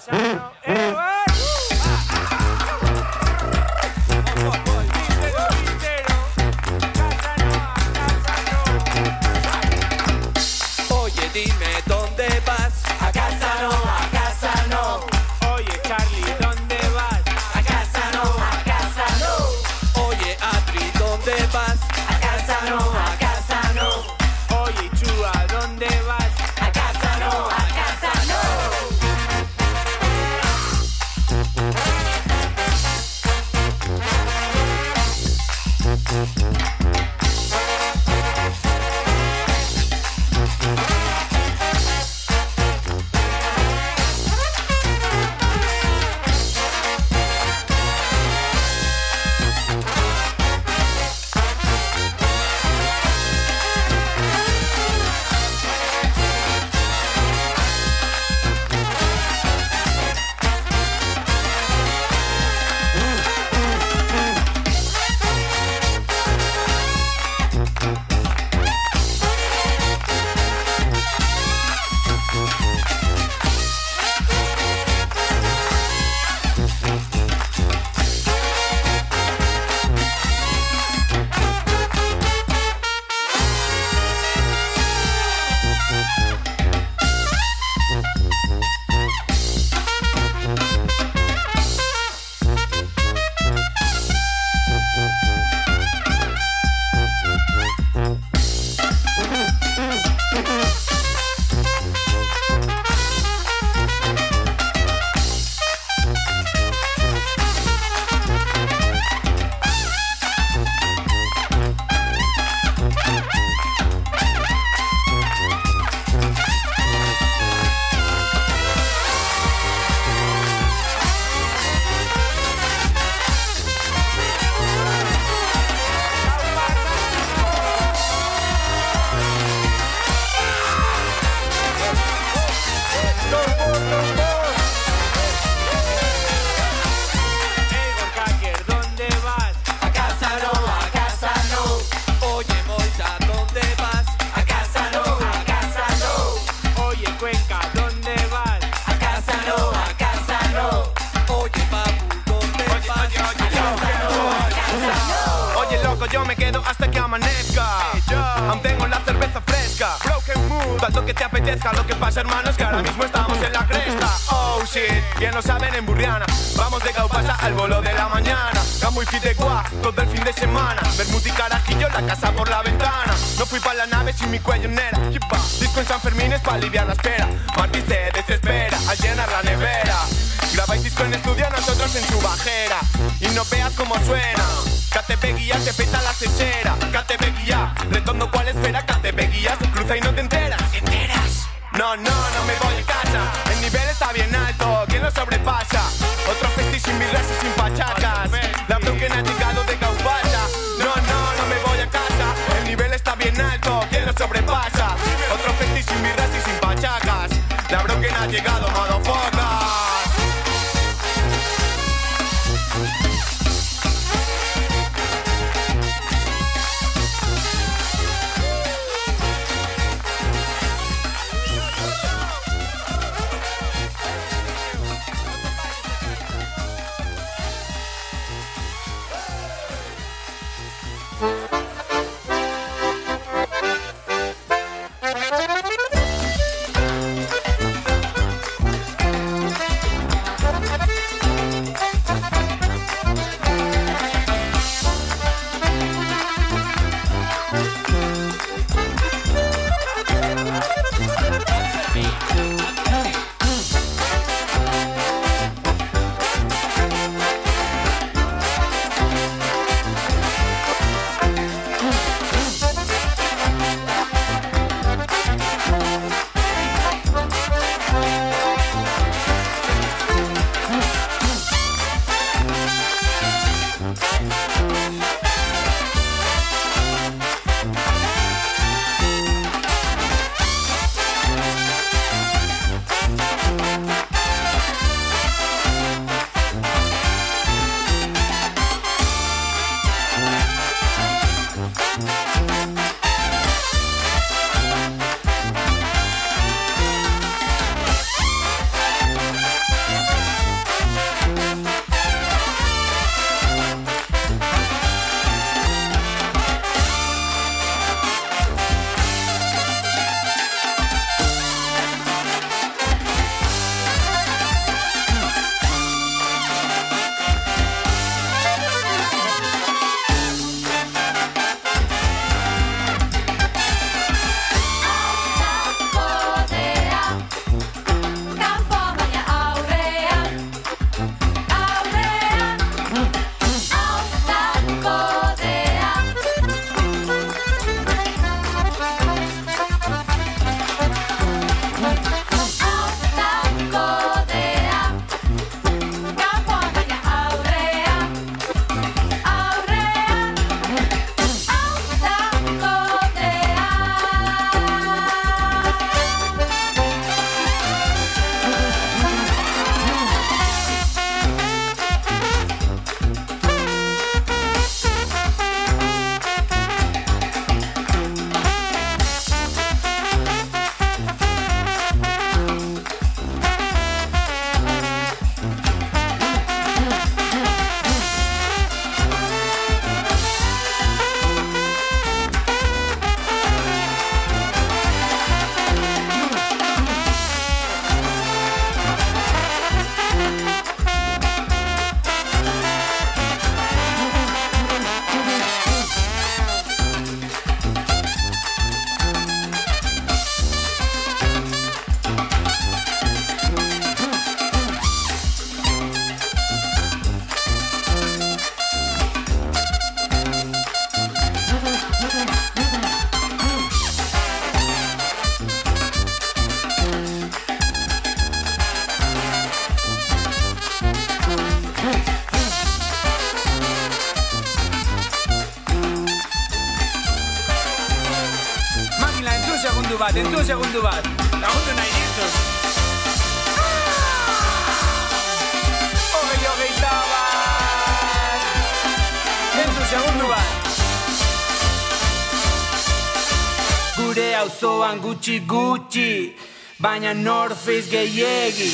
Baina Face gehiegi.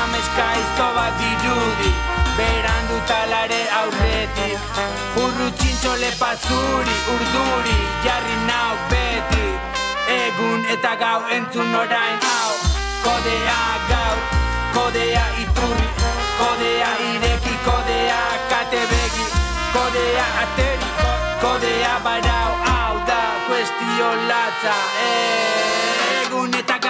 Ameska izto bat dirudi, berandu talare aurretik. Jurru txintxole pazuri, urduri, jarri nau beti. Egun eta gau entzun orain hau, kodea gau, kodea iturri, kodea ireki, kodea kate begi, kodea ateri, kodea barau, hau da kuestio latza. Egun eta gau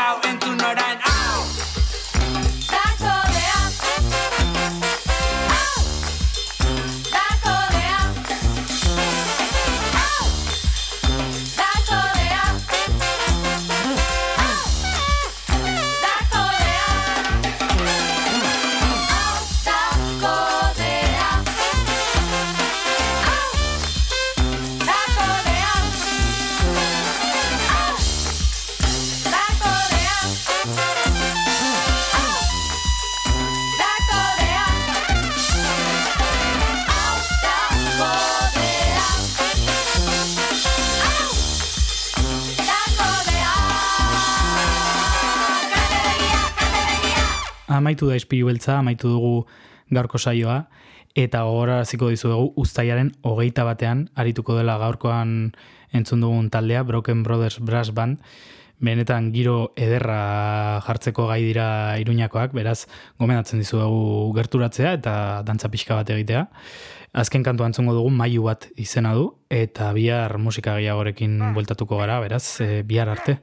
Amaitu da ispilu beltza, amaitu dugu gaurko saioa, eta gogoraraziko dizuegu uztailaren hogeita batean, arituko dela gaurkoan entzun dugun taldea, Broken Brothers Brass Band, benetan giro ederra jartzeko gai dira iruñakoak, beraz gomendatzen dizuegu gerturatzea eta dantza pixka bat egitea. Azken kantu antzungo dugu mailu bat izena du, eta bihar musika gehiagorekin bueltatuko gara, beraz, eh, bihar arte.